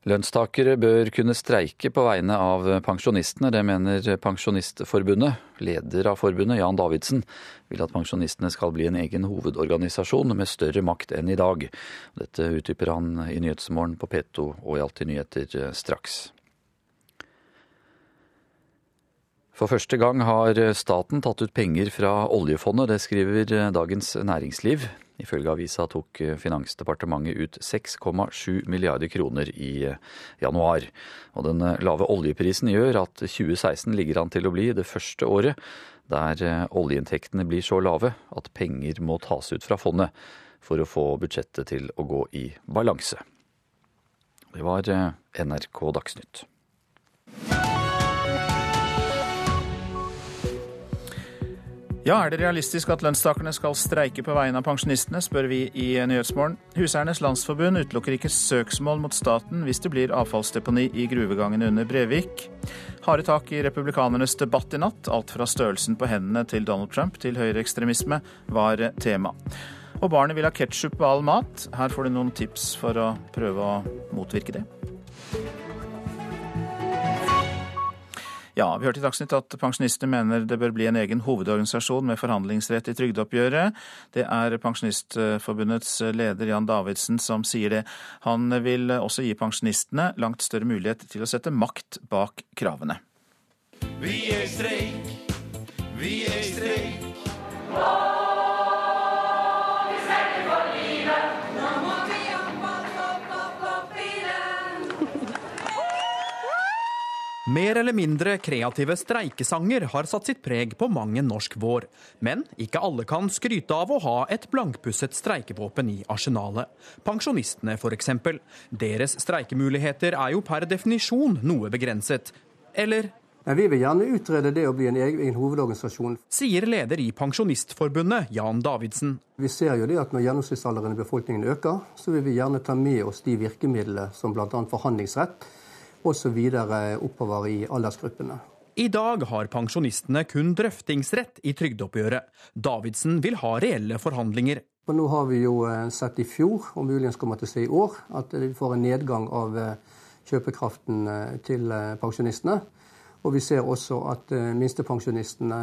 Lønnstakere bør kunne streike på vegne av pensjonistene, det mener Pensjonistforbundet. Leder av forbundet, Jan Davidsen, vil at pensjonistene skal bli en egen hovedorganisasjon med større makt enn i dag. Dette utdyper han i Nyhetsmorgen på P2 og i Alltid nyheter straks. For første gang har staten tatt ut penger fra oljefondet, det skriver Dagens Næringsliv. Ifølge avisa tok eh, Finansdepartementet ut 6,7 milliarder kroner i eh, januar. Og den eh, lave oljeprisen gjør at 2016 ligger an til å bli det første året der oljeinntektene blir så lave at penger må tas ut fra fondet for å få budsjettet til å gå i balanse. Det var NRK Dagsnytt. Ja, er det realistisk at lønnstakerne skal streike på vegne av pensjonistene, spør vi i Nyhetsmorgen. Huseiernes Landsforbund utelukker ikke søksmål mot staten hvis det blir avfallsdeponi i gruvegangen under Brevik. Harde tak i republikanernes debatt i natt. Alt fra størrelsen på hendene til Donald Trump til høyreekstremisme var tema. Og barnet vil ha ketsjup på all mat. Her får du noen tips for å prøve å motvirke det. Ja, vi hørte i Dagsnytt at pensjonistene mener det bør bli en egen hovedorganisasjon med forhandlingsrett i trygdeoppgjøret. Det er Pensjonistforbundets leder Jan Davidsen som sier det. Han vil også gi pensjonistene langt større mulighet til å sette makt bak kravene. Vi er streik, vi er streik. Mer eller mindre kreative streikesanger har satt sitt preg på mang en norsk vår. Men ikke alle kan skryte av å ha et blankpusset streikevåpen i arsenalet. Pensjonistene f.eks. Deres streikemuligheter er jo per definisjon noe begrenset. Eller Men vi vil gjerne utrede det å bli en egen hovedorganisasjon. sier leder i Pensjonistforbundet, Jan Davidsen. Vi ser jo det at når gjennomsnittsalderen i befolkningen øker, så vil vi gjerne ta med oss de virkemidlene som bl.a. forhandlingsrett osv. oppover i aldersgruppene. I dag har pensjonistene kun drøftingsrett i trygdeoppgjøret. Davidsen vil ha reelle forhandlinger. Og nå har vi jo eh, sett i fjor, og muligens kommer til å se i år, at vi får en nedgang av eh, kjøpekraften eh, til pensjonistene. Og vi ser også at minstepensjonistene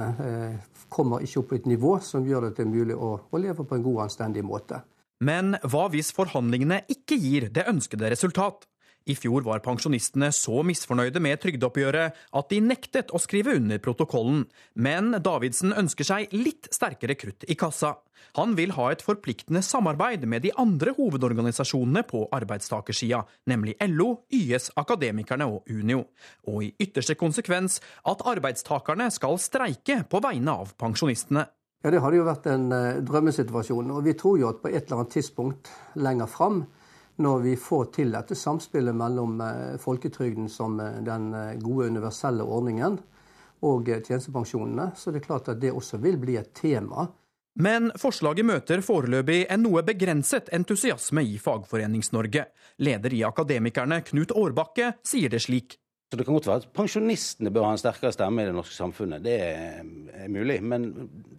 kommer ikke opp på et nivå som gjør det til mulig å, å leve på en god anstendig måte. Men hva hvis forhandlingene ikke gir det ønskede resultat? I fjor var pensjonistene så misfornøyde med trygdeoppgjøret at de nektet å skrive under protokollen. Men Davidsen ønsker seg litt sterkere krutt i kassa. Han vil ha et forpliktende samarbeid med de andre hovedorganisasjonene på arbeidstakersida, nemlig LO, YS, Akademikerne og Unio. Og i ytterste konsekvens at arbeidstakerne skal streike på vegne av pensjonistene. Ja, Det hadde jo vært en eh, drømmesituasjon. Og vi tror jo at på et eller annet tidspunkt lenger fram, når vi får til dette samspillet mellom eh, folketrygden som eh, den eh, gode universelle ordningen og tjenestepensjonene, så er det klart at det også vil bli et tema. Men forslaget møter foreløpig en noe begrenset entusiasme i Fagforenings-Norge. Leder i Akademikerne, Knut Årbakke, sier det slik. Så Det kan godt være at pensjonistene bør ha en sterkere stemme i det norske samfunnet. Det er, mulig. Men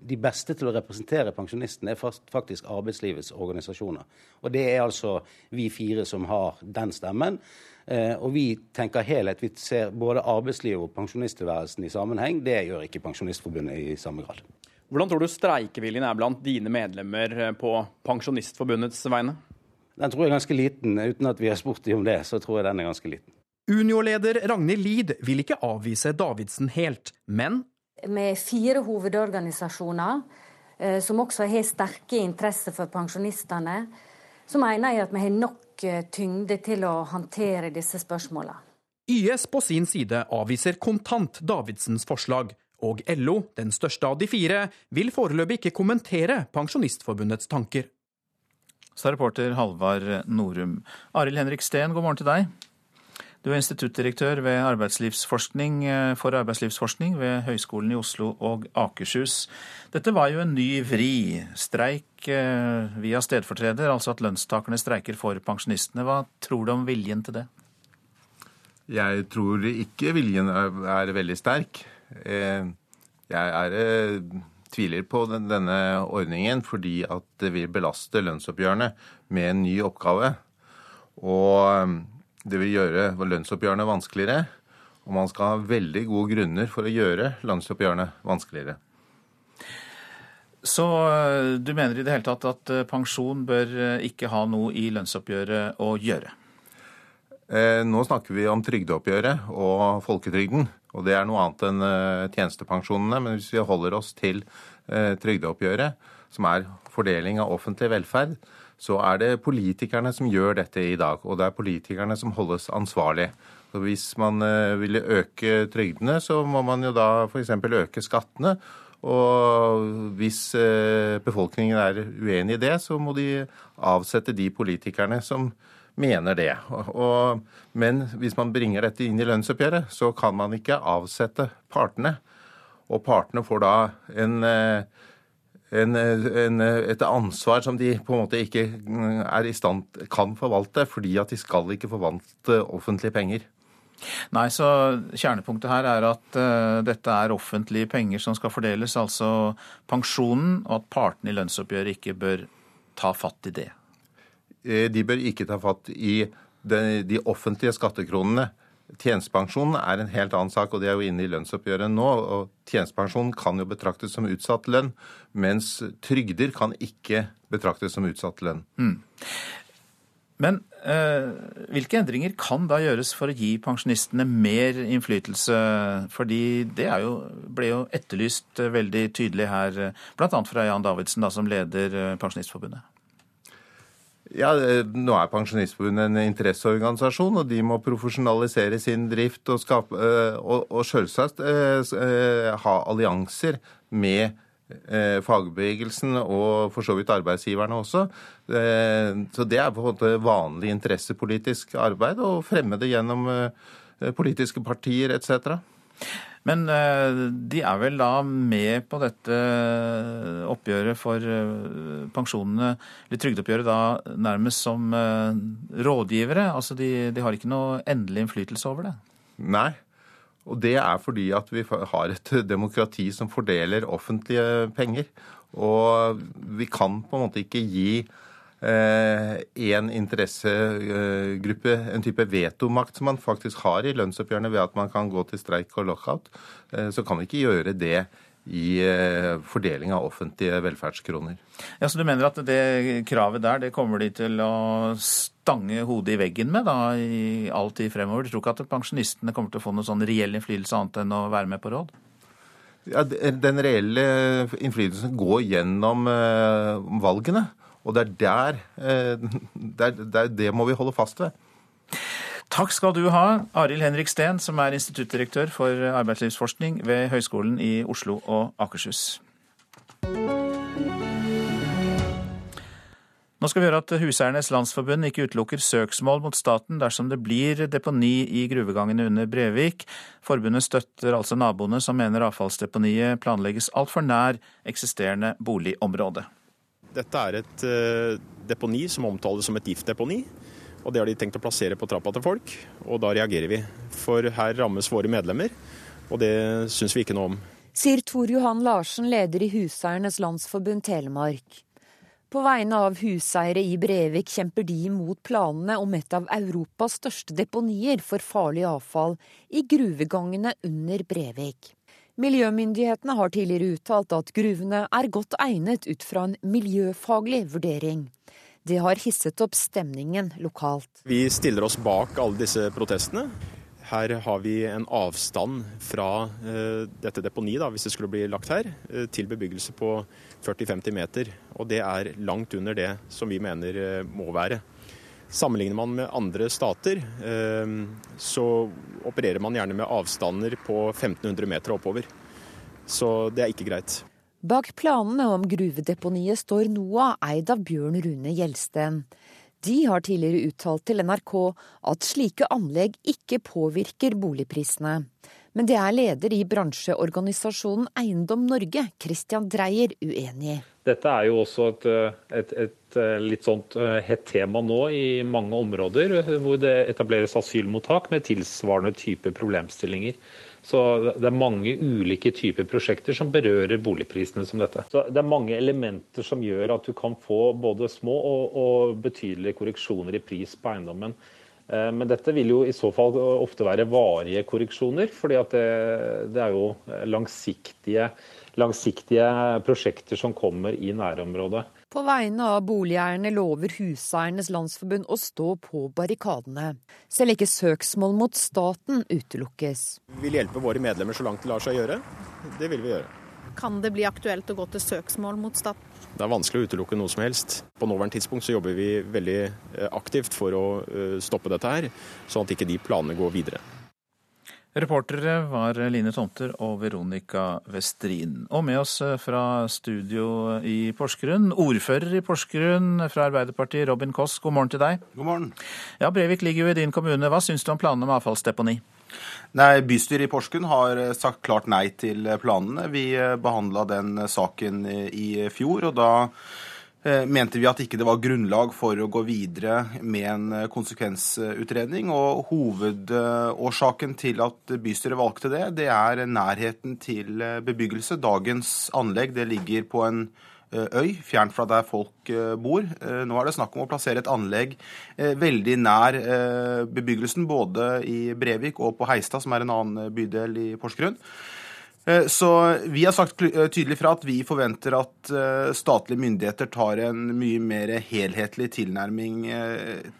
de beste til å representere pensjonistene er faktisk arbeidslivets organisasjoner. Og det er altså vi fire som har den stemmen. Eh, og vi tenker helhet. Vi ser både arbeidslivet og pensjonisttilværelsen i sammenheng. Det gjør ikke Pensjonistforbundet i samme grad. Hvordan tror du streikeviljen er blant dine medlemmer eh, på Pensjonistforbundets vegne? Den tror jeg er ganske liten. Uten at vi har spurt dem om det, så tror jeg den er ganske liten. Unio-leder Ragnhild Lid vil ikke avvise Davidsen helt, men med fire hovedorganisasjoner, eh, som også har sterke interesser for pensjonistene, så mener jeg at vi har nok eh, tyngde til å håndtere disse spørsmålene. YS på sin side avviser kontant Davidsens forslag, og LO, den største av de fire, vil foreløpig ikke kommentere Pensjonistforbundets tanker. Så er reporter Halvard Norum. Arild Henrik Steen, god morgen til deg. Du er instituttdirektør ved arbeidslivsforskning eh, for arbeidslivsforskning ved Høgskolen i Oslo og Akershus. Dette var jo en ny vri. Streik eh, via stedfortreder, altså at lønnstakerne streiker for pensjonistene. Hva tror du om viljen til det? Jeg tror ikke viljen er, veldig sterk. Eh, Jeg er, tviler på denne ordningen fordi at det vil belaste lønnsoppgjørene med en ny oppgave. Og det vil gjøre lønnsoppgjørene vanskeligere. Og man skal ha veldig gode grunner for å gjøre lønnsoppgjørene vanskeligere. Så eh, du mener i det hele tatt at eh, pensjon bør eh, ikke ha noe i lønnsoppgjøret å gjøre? Eh, Nå snakker vi om trygdeoppgjøret og folketrygden. Og det er noe annet enn tjenestepensjonene. Men hvis vi holder oss til eh, trygdeoppgjøret, som er fordeling av offentlig velferd, så er det politikerne som gjør dette i dag. Og det er politikerne som holdes ansvarlig. Så hvis man ville øke trygdene, så må man jo da f.eks. øke skattene. Og hvis eh, befolkningen er uenig i det, så må de avsette de politikerne som mener det. Og, men hvis man bringer dette inn i lønnsoppgjøret, så kan man ikke avsette partene. Og partene får da en eh, en, en, et ansvar som de på en måte ikke er i stand kan forvalte, fordi at de skal ikke forvalte offentlige penger. Nei, så Kjernepunktet her er at uh, dette er offentlige penger som skal fordeles, altså pensjonen, og at partene i lønnsoppgjøret ikke bør ta fatt i det. Eh, de bør ikke ta fatt i de, de offentlige skattekronene. Tjenestepensjonen er en helt annen sak, og det er jo inne i lønnsoppgjøret nå. og Tjenestepensjonen kan jo betraktes som utsatt lønn, mens trygder kan ikke betraktes som utsatt lønn. Mm. Men eh, hvilke endringer kan da gjøres for å gi pensjonistene mer innflytelse? Fordi det jo, ble jo etterlyst veldig tydelig her, bl.a. fra Jan Davidsen, da, som leder eh, Pensjonistforbundet. Ja, Nå er Pensjonistforbundet en interesseorganisasjon, og de må profesjonalisere sin drift og, skape, eh, og, og selvsagt eh, ha allianser med eh, fagbevegelsen og for så vidt arbeidsgiverne også. Så det er på en måte vanlig interessepolitisk arbeid å fremme det gjennom politiske partier etc. Men eh, de er vel da med på dette oppgjøret for eh, pensjonene, eller trygdeoppgjøret da nærmest som eh, rådgivere? Altså de, de har ikke noe endelig innflytelse over det? Nei. Og det er fordi at vi har et demokrati som fordeler offentlige penger. Og vi kan på en måte ikke gi eh, interessegruppe, en type vetomakt som man faktisk har i lønnsoppgjørene ved at man kan gå til streik og lockout, eh, så kan vi ikke gjøre det i eh, fordeling av offentlige velferdskroner. Ja, Så du mener at det kravet der, det kommer de til å stange hodet i veggen med da, i all tid fremover? Du tror ikke at pensjonistene kommer til å få noen sånn reell innflytelse annet enn å være med på råd? Ja, Den reelle innflytelsen går gjennom valgene. Og det er der, det, er, det, er Det må vi holde fast ved. Takk skal du ha, Arild Henrik Steen, som er instituttdirektør for arbeidslivsforskning ved Høgskolen i Oslo og Akershus. Nå skal vi høre at Huseiernes Landsforbund ikke utelukker søksmål mot staten dersom det blir deponi i gruvegangene under Brevik. Forbundet støtter altså naboene som mener avfallsdeponiet planlegges altfor nær eksisterende boligområde. Dette er et uh, deponi som omtales som et giftdeponi. Og det har de tenkt å plassere på trappa til folk, og da reagerer vi. For her rammes våre medlemmer, og det syns vi ikke noe om. Sier Tor Johan Larsen, leder i Huseiernes Landsforbund Telemark. På vegne av huseiere i Brevik kjemper de imot planene om et av Europas største deponier for farlig avfall i gruvegangene under Brevik. Miljømyndighetene har tidligere uttalt at gruvene er godt egnet ut fra en miljøfaglig vurdering. Det har hisset opp stemningen lokalt. Vi stiller oss bak alle disse protestene. Her har vi en avstand fra uh, dette deponiet, da, hvis det skulle bli lagt her, uh, til bebyggelse på 40-50 meter. Og det er langt under det som vi mener uh, må være. Sammenligner man med andre stater, eh, så opererer man gjerne med avstander på 1500 meter oppover. Så det er ikke greit. Bak planene om gruvedeponiet står NOAH, eid av Bjørn Rune Gjelsten. De har tidligere uttalt til NRK at slike anlegg ikke påvirker boligprisene. Men det er leder i bransjeorganisasjonen Eiendom Norge, Christian Dreyer, uenig i. Dette er jo også et, et, et litt sånt eh, hett tema nå i mange områder, hvor det etableres asylmottak med tilsvarende type problemstillinger. Så Det er mange ulike typer prosjekter som berører boligprisene som dette. Så Det er mange elementer som gjør at du kan få både små og, og betydelige korreksjoner i pris på eiendommen. Eh, men dette vil jo i så fall ofte være varige korreksjoner, fordi det, det, er jo langsiktige, langsiktige, prosjekter som kommer i nærområdet. På vegne av boligeierne lover Huseiernes Landsforbund å stå på barrikadene. Selv ikke søksmål mot staten utelukkes. Vi vil hjelpe våre medlemmer så langt det lar seg gjøre. Det vil vi gjøre. kan det bli aktuelt å gå til søksmål mot staten. Det er vanskelig å utelukke noe som helst. På nåværende tidspunkt så jobber vi veldig eh, aktivt for å eh, stoppe dette her, sånn at ikke de planene går videre. Reportere var Line Tomter og Veronica Westrin. Og med oss eh, fra studio i Porsgrunn, ordfører i Porsgrunn fra Arbeiderpartiet, Robin Koss. God morgen til deg. God morgen. Ja, Brevik ligger jo i din kommune. Hva syns du om planene om avfallsdeponi? Nei, Bystyret i Porsgrunn har eh, sagt klart nei til planene. Vi behandla den saken i fjor, og da eh, mente vi at ikke det var grunnlag for å gå videre med en eh, konsekvensutredning. Og hovedårsaken til at bystyret valgte det, det er nærheten til bebyggelse. Dagens anlegg det ligger på en eh, øy, fjernt fra der folk eh, bor. Eh, Nå er det snakk om å plassere et anlegg eh, veldig nær eh, bebyggelsen, både i Brevik og på Heistad, som er en annen bydel i Porsgrunn. Eh, Så vi har sagt eh, tydelig fra at vi forventer at eh, statlige myndigheter tar en mye mer helhetlig tilnærming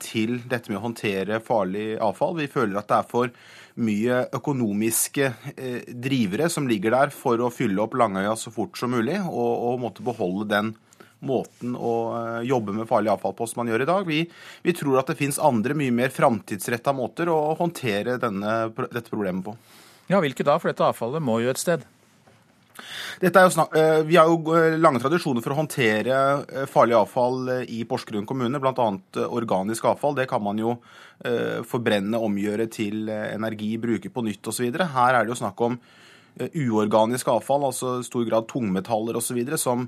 til dette med å håndtere farlig avfall. Vi føler at det er for mye økonomiske drivere som ligger der for å fylle opp Langøya så fort som mulig, og, og måtte beholde den måten å jobbe med farlig avfall på som man gjør i dag. Vi, vi tror at det finnes andre, mye mer framtidsretta måter å håndtere denne, dette problemet på. Ja, hvilke da? For dette avfallet må jo et sted. Snak eh, vi har jo eh, lange tradisjoner for å håndtere eh, farlig avfall i Porsgrunn kommune, bl.a. organisk avfall. Det kan man jo forbrenne, omgjøre til energi, bruke på nytt osv. Her er det jo snakk om uorganisk avfall, altså i stor grad tungmetaller osv., som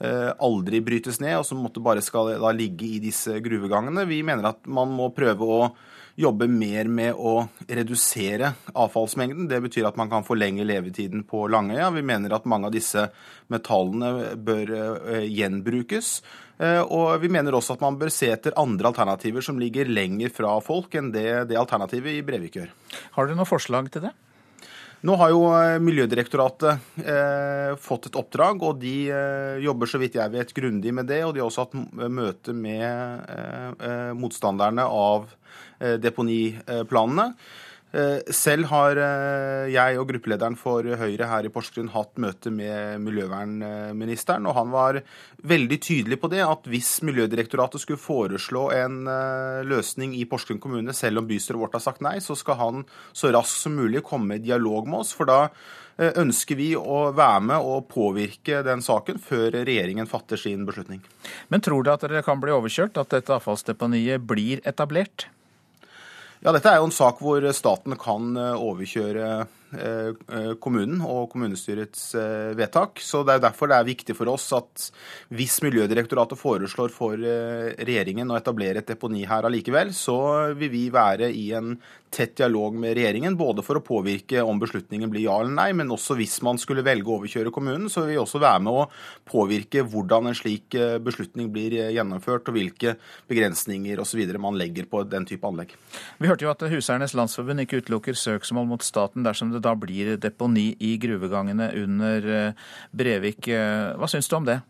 aldri brytes ned, og som måtte bare skal ligge i disse gruvegangene. Vi mener at man må prøve å jobbe mer med å redusere avfallsmengden. Det betyr at man kan forlenge levetiden på Langøya. Vi mener at mange av disse metallene bør eh, gjenbrukes. Eh, Og vi mener også at man bør se etter andre alternativer som ligger lenger fra folk enn det, det alternativet i Brevik gjør. Har dere noe forslag til det? Nå har jo eh, Miljødirektoratet eh, fått et oppdrag, og de eh, jobber så vidt jeg vet grundig med det. Og de har også hatt møte med eh, motstanderne av deponiplanene. Eh, Selv har eh, jeg og gruppelederen for Høyre her i Porsgrunn hatt møte med miljøvernministeren, og han var veldig tydelig på det at hvis Miljødirektoratet skulle foreslå en eh, løsning i Porsgrunn kommune, selv om bystyret vårt har sagt nei, så skal han så raskt som mulig komme i dialog med oss. For da eh, ønsker vi å være med og påvirke den saken før regjeringen fatter sin beslutning. Men tror du at dere kan bli overkjørt, at dette avfallsdeponiet blir etablert? Ja, dette er jo en sak hvor staten kan eh, overkjøre eh, eh, kommunen og kommunestyrets vedtak. Så Det er derfor det er viktig for oss at hvis Miljødirektoratet foreslår for regjeringen å etablere et deponi her allikevel, så vil vi være i en tett dialog med regjeringen, både for å påvirke om beslutningen blir ja eller nei, men også hvis man skulle velge å overkjøre kommunen, så vil vi også være med å påvirke hvordan en slik eh, beslutning blir eh, gjennomført, og hvilke begrensninger osv. man legger på den type anlegg. Vi hørte jo at Huseiernes Landsforbund ikke utelukker søksmål mot staten dersom det da blir deponi i gruvegangene under eh, Brevik. Hva syns du om det?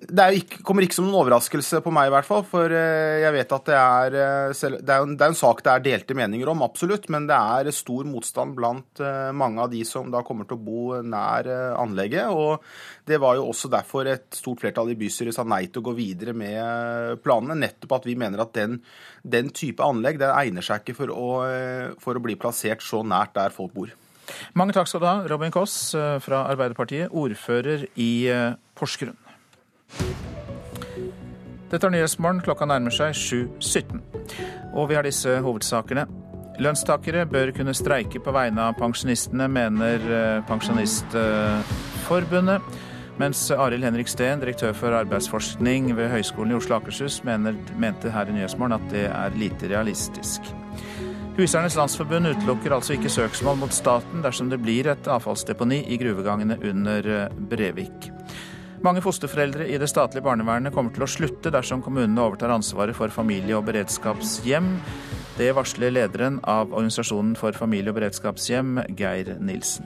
Det ikke, kommer ikke som noen overraskelse på meg, i hvert fall. For eh, jeg vet at det er eh, Det er en, det er en sak det er delte meninger om, absolutt. Men det er stor motstand blant eh, mange av de som da kommer til å bo nær anlegget. Og det var jo også derfor et stort flertall i bystyret sa nei til å gå videre med planene. Nettopp at vi mener at den, den type anlegg det egner seg ikke for å, for å bli plassert så nært der folk bor. Mange takk skal du ha, Robin Koss fra Arbeiderpartiet, ordfører i Porsgrunn. Dette er Nyhetsmorgen. Klokka nærmer seg 7.17. Og vi har disse hovedsakene. Lønnstakere bør kunne streike på vegne av pensjonistene, mener eh, Pensjonistforbundet. Mens Arild Henrik Steen, direktør for arbeidsforskning ved Høgskolen i Oslo og Akershus, mener, mente her i Nyhetsmorgen at det er lite realistisk. Huseiernes Landsforbund utelukker altså ikke søksmål mot staten dersom det blir et avfallsdeponi i gruvegangene under eh, Brevik. Mange fosterforeldre i det statlige barnevernet kommer til å slutte dersom kommunene overtar ansvaret for familie- og beredskapshjem. Det varsler lederen av Organisasjonen for familie- og beredskapshjem, Geir Nilsen.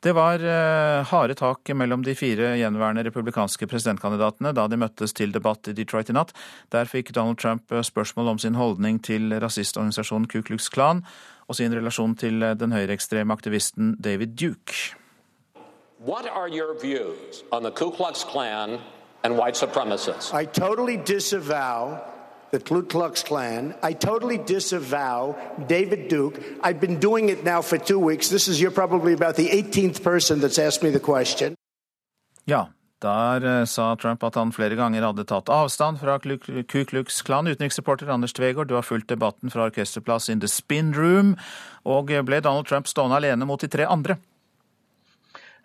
Det var eh, harde tak mellom de fire gjenværende republikanske presidentkandidatene da de møttes til debatt i Detroit i natt. Der fikk Donald Trump eh, spørsmål om sin holdning til rasistorganisasjonen Ku Klux Klan og sin relasjon til eh, den høyreekstreme aktivisten David Duke. What are your views on the Ku Klux Klan and white supremacists? I totally disavow the Ku Klux Klan. I totally disavow David Duke. I've been doing it now for two weeks. This is you're probably about the 18th person that's asked me the question. Ja, der eh, sa Trump at han flere ganger hadde tatt avstand fra Ku Klux Klan. Utenriksreporter Anders Tvegård, du har fulgt debatten fra orkesterplass in the spin room. Og ble Donald Trump stående alene mot de tre andre?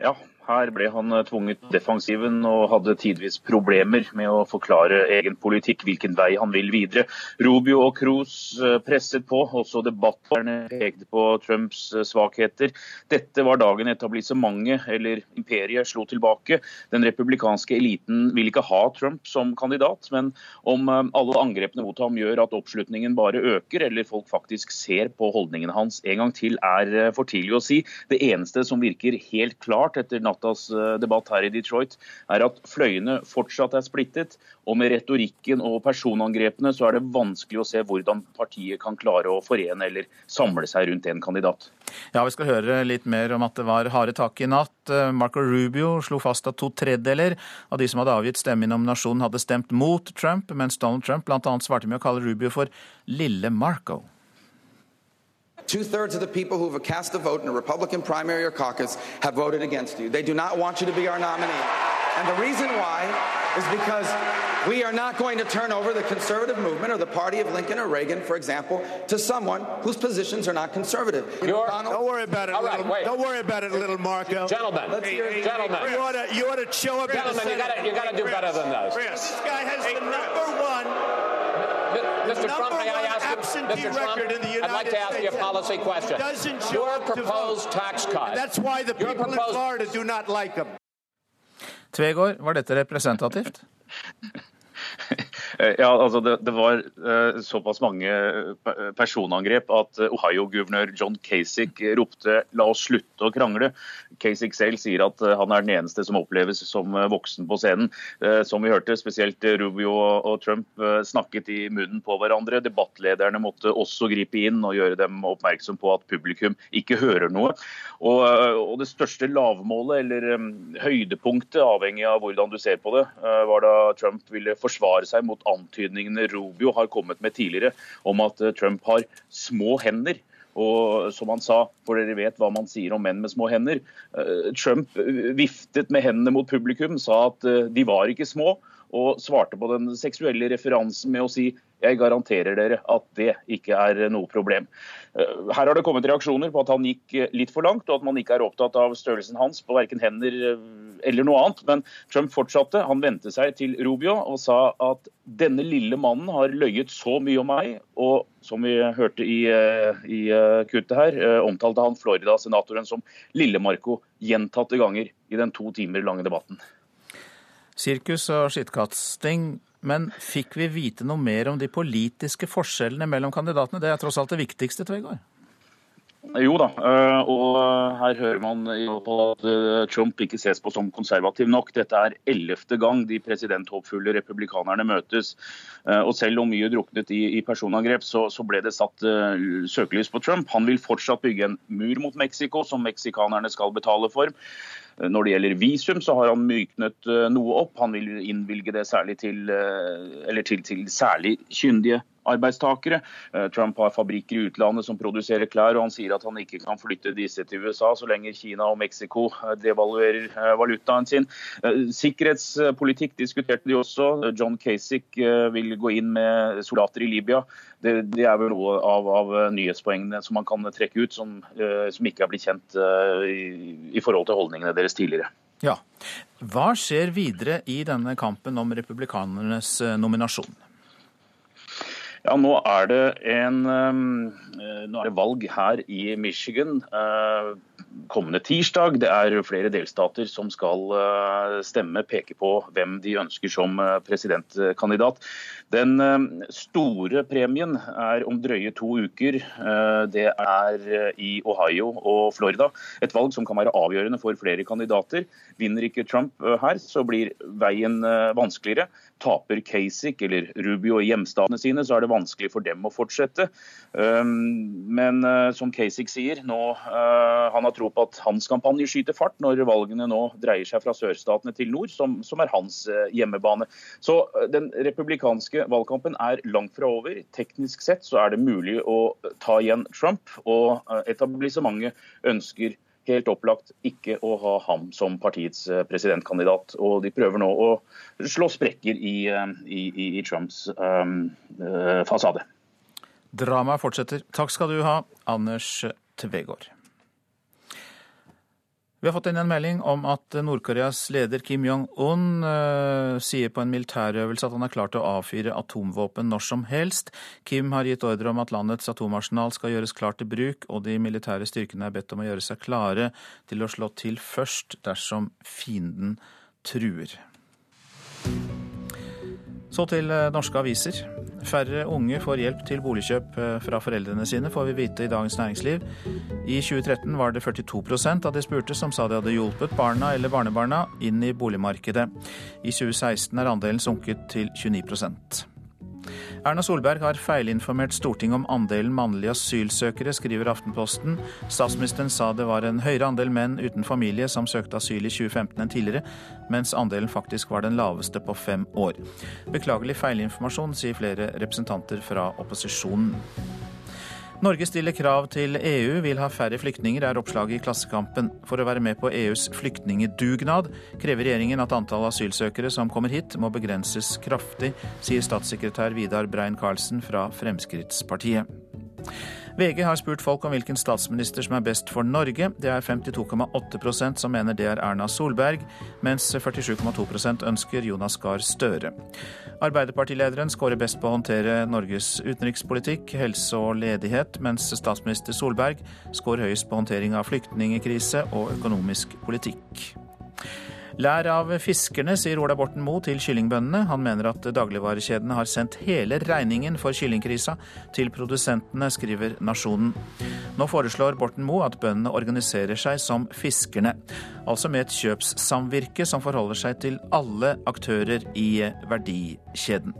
Ja, her ble han eh, tvunget defensiven og hadde tidvis problemer med å forklare egen politikk, hvilken vei han vil videre. Rubio og Cruz eh, presset på, også debatterne pekte på Trumps eh, svakheter. Dette var dagen etablissementet, eller imperiet, slo tilbake. Den republikanske eliten vil ikke ha Trump som kandidat, men om alle angrepene mot ham gjør at oppslutningen bare øker, eller folk faktisk ser på holdningene hans en gang til, er for tidlig å si. Det eneste som virker helt klart etter natt nattas eh, debatt her i Detroit, er at fløyene fortsatt er splittet. Og med retorikken og personangrepene så er det vanskelig å se hvordan partiet kan klare å forene eller samle seg rundt en kandidat. Ja, Vi skal høre litt mer om at det var harde tak i natt. Eh, Marco Rubio slo fast at to tredjedeler av de som hadde avgitt stemme i nominasjonen, hadde stemt mot Trump, mens Donald Trump bl.a. svarte med å kalle Rubio for Lille Marco. Two thirds of the people who have cast a vote in a Republican primary or caucus have voted against you. They do not want you to be our nominee. And the reason why is because we are not going to turn over the conservative movement or the party of Lincoln or Reagan, for example, to someone whose positions are not conservative. don't worry about it, little, right, don't worry about it, a little Marco. Gentlemen, hey, gentlemen, you ought to, you ought to show a bit gentlemen, you got you to do better than this. This guy has the number one Mr. Trump, may I ask you, Mr. Trump, I'd like to ask you a policy question. Your proposed tax cut. That's why the people in Florida do not like him. Tvegård, var dette representativt? Eh, ja, altså det, det var uh, såpass mange eh, personangrep at Ohio-guvernør John Kasich ropte 'la oss slutte å krangle'. Kasich selv sier at han er den eneste som oppleves som voksen på scenen. som vi hørte, spesielt Rubio og Trump snakket i munnen på hverandre. Debattlederne måtte også gripe inn og gjøre dem oppmerksom på at publikum ikke hører noe. Og, og det største lavmålet, eller um, høydepunktet, avhengig av hvordan du ser på det, var da Trump ville forsvare seg mot antydningene Rubio har kommet med tidligere om at eh, Trump har små hender. Og som han sa, for dere vet hva man sier om menn med små hender. Eh, Trump eh, viftet med hendene mot publikum, sa at de var ikke små, og svarte på den seksuelle referansen med å si jeg garanterer dere at det ikke er noe problem. Eh, her har det kommet reaksjoner på at han gikk eh, litt for langt, og at man ikke er opptatt av størrelsen hans på verken hender eh, eller noe annet. Men Trump fortsatte. Han vendte seg til Rubio og sa at denne lille mannen har løyet så mye om meg, og som vi hørte i, i kuttet her, omtalte han Florida-senatoren som Lille-Marco gjentatte ganger i den to timer lange debatten. Sirkus og skittkasting men fikk vi vite noe mer om de politiske forskjellene mellom kandidatene? Det er tross alt det viktigste, Tvegård? Jo da, eh, og her hører man på at eh, Trump ikke ses på som konservativ nok. Dette er ellevte gang de presidenthåpfulle republikanerne møtes. Eh, og selv om mye druknet i, personangrep, så, ble det satt søkelys på Trump. Han vil fortsatt bygge en mur mot Mexico, som meksikanerne skal betale for. Når det gjelder visum, så har han myknet eh, noe opp. Han vil innvilge det særlig til, eh, til, til særlig kyndige arbeidstakere. Eh, Trump har fabrikker i utlandet som produserer klær, og han sier at han ikke kan flytte disse til USA så lenge Kina og Mexico eh, devaluerer eh, valutaen sin. Sikkerhetspolitikk diskuterte de også. John Kasich vil gå inn med soldater i Libya. Det, det er vel noe av, av, nyhetspoengene som man kan trekke ut, som, som ikke er blitt kjent i, i forhold til holdningene deres tidligere. Ja. Hva skjer videre i denne kampen om republikanernes nominasjon? Ja, nå er, det en, eh, nå er det valg her i Michigan. Eh, kommende tirsdag. Det er flere delstater som skal stemme, peke på hvem de ønsker som presidentkandidat. Den store premien er om drøye to uker. Det er i Ohio og Florida. Et valg som kan være avgjørende for flere kandidater. Vinner ikke Trump her, så blir veien vanskeligere. Taper Kasich eller Rubio i hjemstatene sine, så er det vanskelig for dem å fortsette. Men som Kasich sier, nå, han har tro på at hans kampanje skyter fart når valgene nå dreier seg fra sørstatene til nord, som, som er hans hjemmebane. Så den republikanske valgkampen er langt fra over. Teknisk sett så er det mulig å ta igjen Trump, og etablissementet ønsker helt opplagt ikke å ha ham som partiets eh, presidentkandidat. Og de prøver nå å slå sprekker i, eh, i, i Trumps um, fasade. Dramaet fortsetter. Takk skal du ha, Anders Tvegård. Vi har fått inn en melding om at Nord-Koreas leder Kim Jong-un uh, sier på en militærøvelse at han er klar til å avfyre atomvåpen når som helst. Kim har gitt ordre om at landets atomarsenal skal gjøres klar til bruk, og de militære styrkene er bedt om å gjøre seg klare til å slå til først dersom fienden truer. Så til eh, norske aviser. Færre unge får hjelp til boligkjøp eh, fra foreldrene sine, får vi vite i Dagens Næringsliv. I 2013 var det 42% av de spurte som sa de hadde hjulpet barna eller barnebarna inn i boligmarkedet. I 2016 er andelen sunket til 29 Erna Solberg har feilinformert Stortinget om andelen mannlige asylsøkere, skriver Aftenposten. Statsministeren sa det var en høyere andel menn uten familie som søkte asyl i 2015 enn tidligere, mens andelen faktisk var den laveste på fem år. Beklagelig feilinformasjon, sier flere representanter fra opposisjonen. Norge stiller krav til EU, vil ha færre flyktninger, er oppslaget i Klassekampen. For å være med på EUs flyktningedugnad krever regjeringen at antall asylsøkere som kommer hit må begrenses kraftig, sier statssekretær Vidar Brein-Karlsen fra Fremskrittspartiet. VG har spurt folk om hvilken statsminister som er best for Norge. Det er 52,8% som mener det er Erna Solberg, mens 47,2% ønsker Jonas Gahr Støre. Arbeiderpartilederen skårer best på å håndtere Norges utenrikspolitikk, helse og ledighet, mens statsminister Solberg skårer høyest på håndtering av flyktningkrise og økonomisk politikk. Lær av fiskerne, sier Ola Borten Moe til kyllingbøndene. Han mener at dagligvarekjedene har sendt hele regningen for kyllingkrisa til produsentene, skriver Nasjonen. Nå foreslår Borten Moe at bøndene organiserer seg som fiskerne. Altså med et kjøpssamvirke som forholder seg til alle aktører i verdikjeden.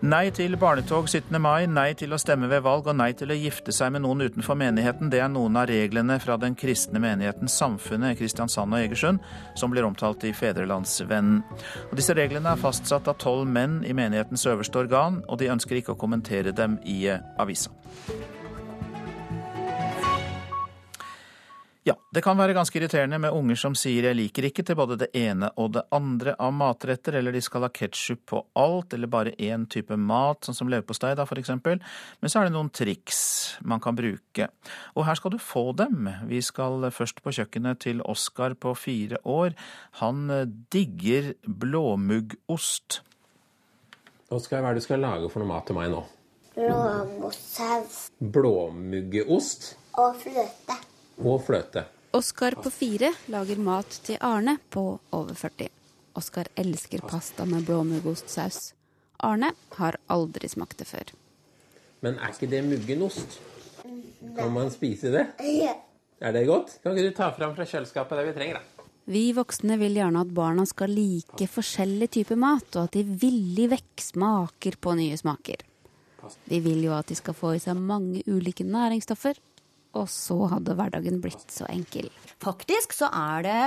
Nei til barnetog 17. mai, nei til å stemme ved valg og nei til å gifte seg med noen utenfor menigheten. Det er noen av reglene fra den kristne menigheten Samfunnet Kristiansand og Egersund, som blir omtalt i Fedrelandsvennen. Og disse reglene er fastsatt av tolv menn i menighetens øverste organ, og de ønsker ikke å kommentere dem i avisa. Ja, det kan være ganske irriterende med unger som sier 'jeg liker ikke' til både det ene og det andre av matretter, eller de skal ha ketsjup på alt, eller bare én type mat, sånn som leverpostei da, for eksempel. Men så er det noen triks man kan bruke. Og her skal du få dem. Vi skal først på kjøkkenet til Oskar på fire år. Han digger blåmuggost. Oskar, hva er det du skal lage for noe mat til meg nå? Blåmuggost. Blåmuggeost? Og fløte og fløte. Oskar på fire lager mat til Arne på over 40. Oskar elsker pasta med blåmuggostsaus. Arne har aldri smakt det før. Men er ikke det muggenost? Kan man spise det? Er det godt? Kan ikke du ta fram fra kjøleskapet det vi trenger, da? Vi voksne vil gjerne at barna skal like forskjellige typer mat, og at de villig vekk smaker på nye smaker. Vi vil jo at de skal få i seg mange ulike næringsstoffer, og så hadde hverdagen blitt så enkel. Faktisk så er det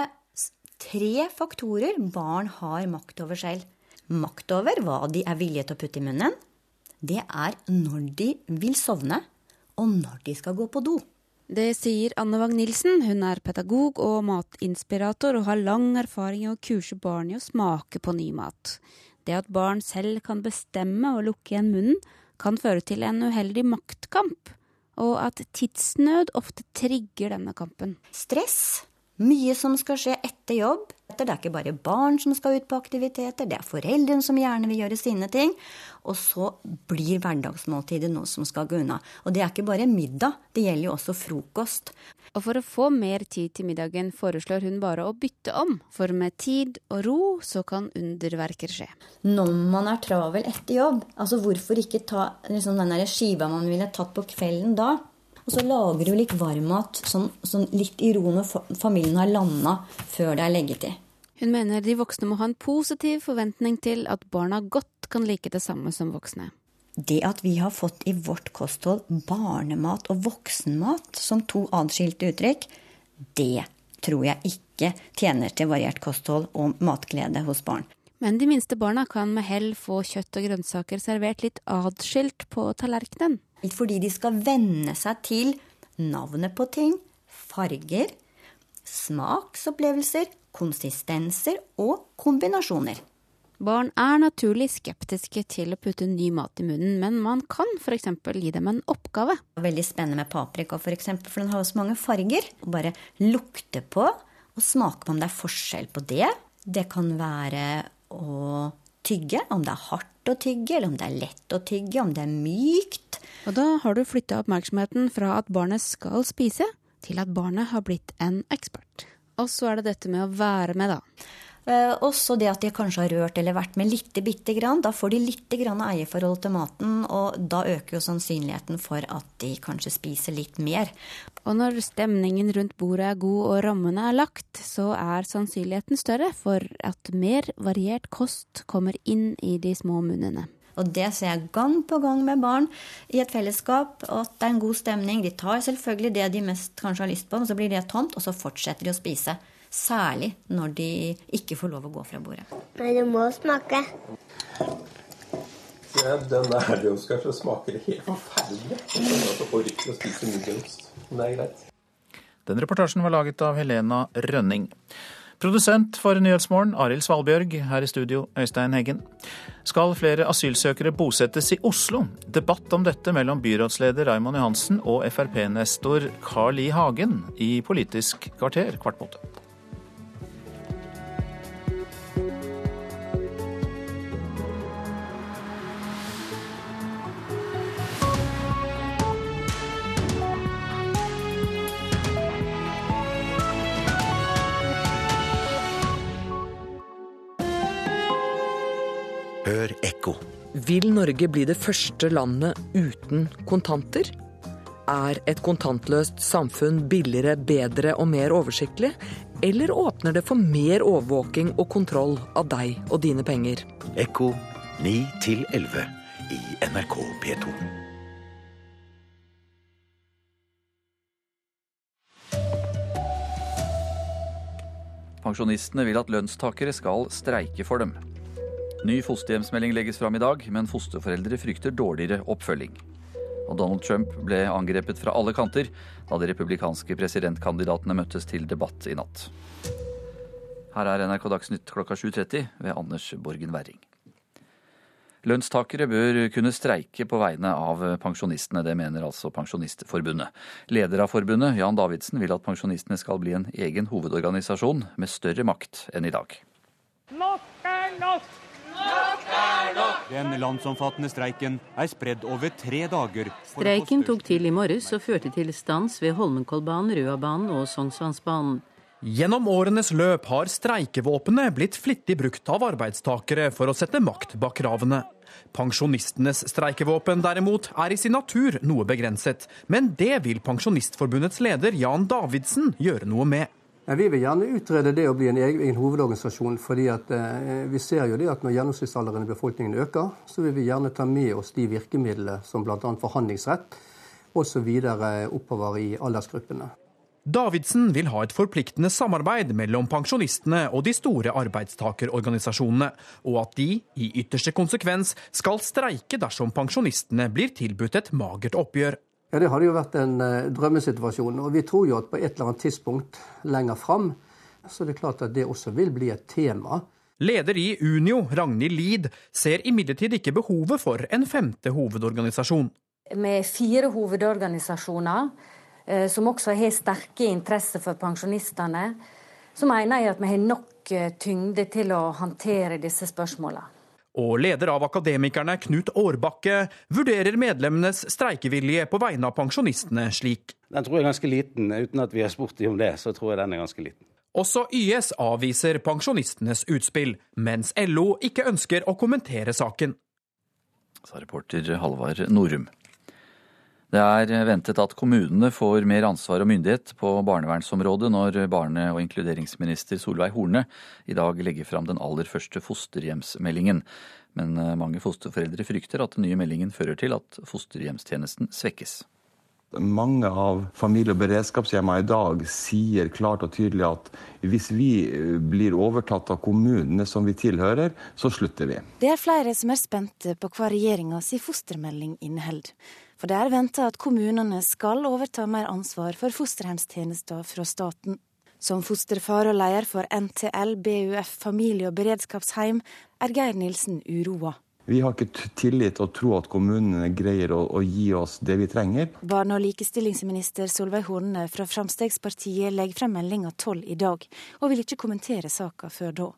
tre faktorer barn har makt over selv. Makt over hva de er villige til å putte i munnen. Det er når de vil sovne, og når de skal gå på do. Det sier Anne Wang Nilsen. Hun er pedagog og matinspirator og har lang erfaring i å kurse barn i å smake på ny mat. Det at barn selv kan bestemme å lukke igjen munnen, kan føre til en uheldig maktkamp og at tidsnød ofte trigger denne kampen. Stress Mye som skal skje etter jobb. Det er ikke bare barn som skal ut på aktiviteter, det er foreldrene som gjerne vil gjøre sine ting. Og så blir hverdagsmåltidet noe som skal gå unna. Og det er ikke bare middag, det gjelder jo også frokost. Og for å få mer tid til middagen foreslår hun bare å bytte om, for med tid og ro så kan underverker skje. Når man er travel etter jobb, altså hvorfor ikke ta liksom den skiva man ville tatt på kvelden da? Og så lager du litt varmmat, sånn, sånn litt i ro når familien har landa før det er leggetid. Hun mener de voksne må ha en positiv forventning til at barna godt kan like det samme som voksne. Det at vi har fått i vårt kosthold barnemat og voksenmat som to adskilte uttrykk, det tror jeg ikke tjener til variert kosthold og matglede hos barn. Men de minste barna kan med hell få kjøtt og grønnsaker servert litt adskilt på tallerkenen. Fordi de skal venne seg til navnet på ting, farger, smaksopplevelser, konsistenser og kombinasjoner. Barn er naturlig skeptiske til å putte ny mat i munnen, men man kan f.eks. gi dem en oppgave. Veldig spennende med paprika, for, eksempel, for den har jo så mange farger. Bare lukte på og smake på om det er forskjell på det. Det kan være å tygge, om det er hardt å tygge, eller om det er lett å tygge, om det er mykt. Og da har du flytta oppmerksomheten fra at barnet skal spise, til at barnet har blitt en ekspert. Og så er det dette med å være med, da. Eh, også det at de kanskje har rørt eller vært med lite bitte grann. Da får de lite grann eierforhold til maten, og da øker jo sannsynligheten for at de kanskje spiser litt mer. Og når stemningen rundt bordet er god og rammene er lagt, så er sannsynligheten større for at mer variert kost kommer inn i de små munnene. Og det ser jeg gang på gang med barn i et fellesskap. At det er en god stemning. De tar selvfølgelig det de mest kanskje har lyst på, men så blir det tomt, og så fortsetter de å spise. Særlig når de ikke får lov å gå fra bordet. Nei, du må smake. Ja, den der det Oskar, så smaker det helt forferdelig. Jeg orker å spise muggost. Men det er greit. Den reportasjen var laget av Helena Rønning. Produsent for Nyhetsmorgen, Arild Svalbjørg. Her i studio, Øystein Heggen. Skal flere asylsøkere bosettes i Oslo? Debatt om dette mellom byrådsleder Raymond Johansen og Frp-nestor Carl I. Hagen i Politisk kvarter kvart på åtte. Hør ekko. Vil Norge bli det første landet uten kontanter? Er et kontantløst samfunn billigere, bedre og mer oversiktlig? Eller åpner det for mer overvåking og kontroll av deg og dine penger? Ekko 9 11 i NRK P2. Pensjonistene vil at lønnstakere skal streike for dem. Ny fosterhjemsmelding legges fram i dag, men fosterforeldre frykter dårligere oppfølging. Og Donald Trump ble angrepet fra alle kanter da de republikanske presidentkandidatene møttes til debatt i natt. Her er NRK Dagsnytt klokka 7.30 ved Anders Borgen Werring. Lønnstakere bør kunne streike på vegne av pensjonistene, det mener altså Pensjonistforbundet. Leder av forbundet, Jan Davidsen, vil at pensjonistene skal bli en egen hovedorganisasjon med større makt enn i dag. Nok er nok! Den landsomfattende streiken er spredd over tre dager. Streiken tok til i morges og førte til stans ved Holmenkollbanen, Røabanen og Sognsvannsbanen. Gjennom årenes løp har streikevåpenet blitt flittig brukt av arbeidstakere for å sette makt bak kravene. Pensjonistenes streikevåpen derimot er i sin natur noe begrenset, men det vil Pensjonistforbundets leder Jan Davidsen gjøre noe med. Ja, vi vil gjerne utrede det å bli en egen hovedorganisasjon. fordi at, eh, Vi ser jo det at når gjennomsnittsalderen i befolkningen øker, så vil vi gjerne ta med oss de virkemidlene som bl.a. forhandlingsrett osv. oppover i aldersgruppene. Davidsen vil ha et forpliktende samarbeid mellom pensjonistene og de store arbeidstakerorganisasjonene, og at de, i ytterste konsekvens, skal streike dersom pensjonistene blir tilbudt et magert oppgjør. Ja, Det hadde jo vært en uh, drømmesituasjon. Og vi tror jo at på et eller annet tidspunkt lenger fram, så det er klart at det også vil bli et tema. Leder i Unio, Ragnhild Lid, ser imidlertid ikke behovet for en femte hovedorganisasjon. Med fire hovedorganisasjoner eh, som også har sterke interesser for pensjonistene, så mener jeg at vi har nok eh, tyngde til å håndtere disse spørsmålene. Og leder av Akademikerne, Knut Årbakke, vurderer medlemmenes streikevilje på vegne av pensjonistene slik. Den tror jeg er ganske liten. Uten at vi har spurt dem om det, så tror jeg den er ganske liten. Også YS avviser pensjonistenes utspill, mens LO ikke ønsker å kommentere saken. Sa reporter Halvard Norum. Det er ventet at kommunene får mer ansvar og myndighet på barnevernsområdet når barne- og inkluderingsminister Solveig Horne i dag legger fram den aller første fosterhjemsmeldingen. Men eh, mange fosterforeldre frykter at den nye meldingen fører til at fosterhjemstjenesten svekkes. Mange av familie- og beredskapshjemmene i dag sier klart og tydelig at hvis vi eh, blir overtatt av kommunene som vi tilhører, så slutter vi. Det er flere som er spente på hva regjeringas fostermelding inneholder. For det er venta at kommunene skal overta mer ansvar for fosterhjemstjenester fra staten. Som fosterfar og leder for NTL BUF familie- og beredskapsheim er Geir Nilsen uroa. Vi har ikke tillit og tro at kommunene greier å, å, gi oss det vi trenger. Barne- og likestillingsminister Solveig Horne fra Fremskrittspartiet legger frem meldinga tolv i dag, og vil ikke kommentere saka før da.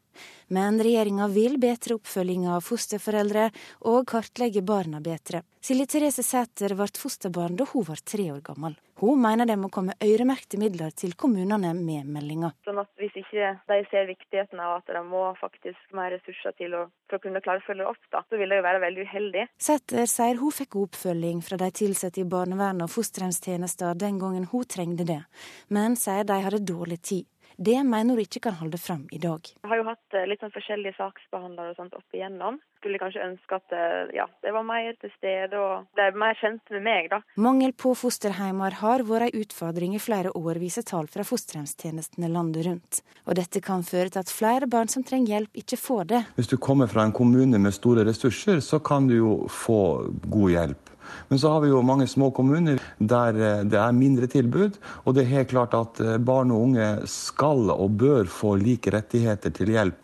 Men regjeringa vil bedre oppfølginga av fosterforeldre og kartlegge barna bedre. Silje Therese Sæter ble fosterbarn da hun var tre år gammel. Hun mener det må komme øremerkede midler til kommunene med meldinga. Sånn at hvis ikke de ser viktigheten av at de må faktisk mer ressurser til å, for å kunne klare å følge opp, da, så vil det jo være veldig uheldig. Sæter sier hun fikk oppfølging fra de ansatte i barnevernet og fosterhjemstjenester den gangen hun trengte det, men sier de hadde dårlig tid. Det mener hun ikke kan holde fram i dag. Jeg har jo hatt eh, litt sånn forskjellige saksbehandlere og sånt opp igjennom. Skulle kanskje ønske at eh, ja, det var mer til stede og ble mer kjent med meg, da. Mangel på fosterheimer har vært en utfordring i flere år, viser tall fra fosterhjemstjenestene landet rundt. Og dette kan føre til at flere barn som trenger hjelp, ikke får det. Hvis du kommer fra en kommune med store ressurser, så kan du jo få god hjelp. Men så har vi jo mange små kommuner der eh, det er mindre tilbud. Og det er helt klart at eh, barn og unge skal og bør få like rettigheter til hjelp.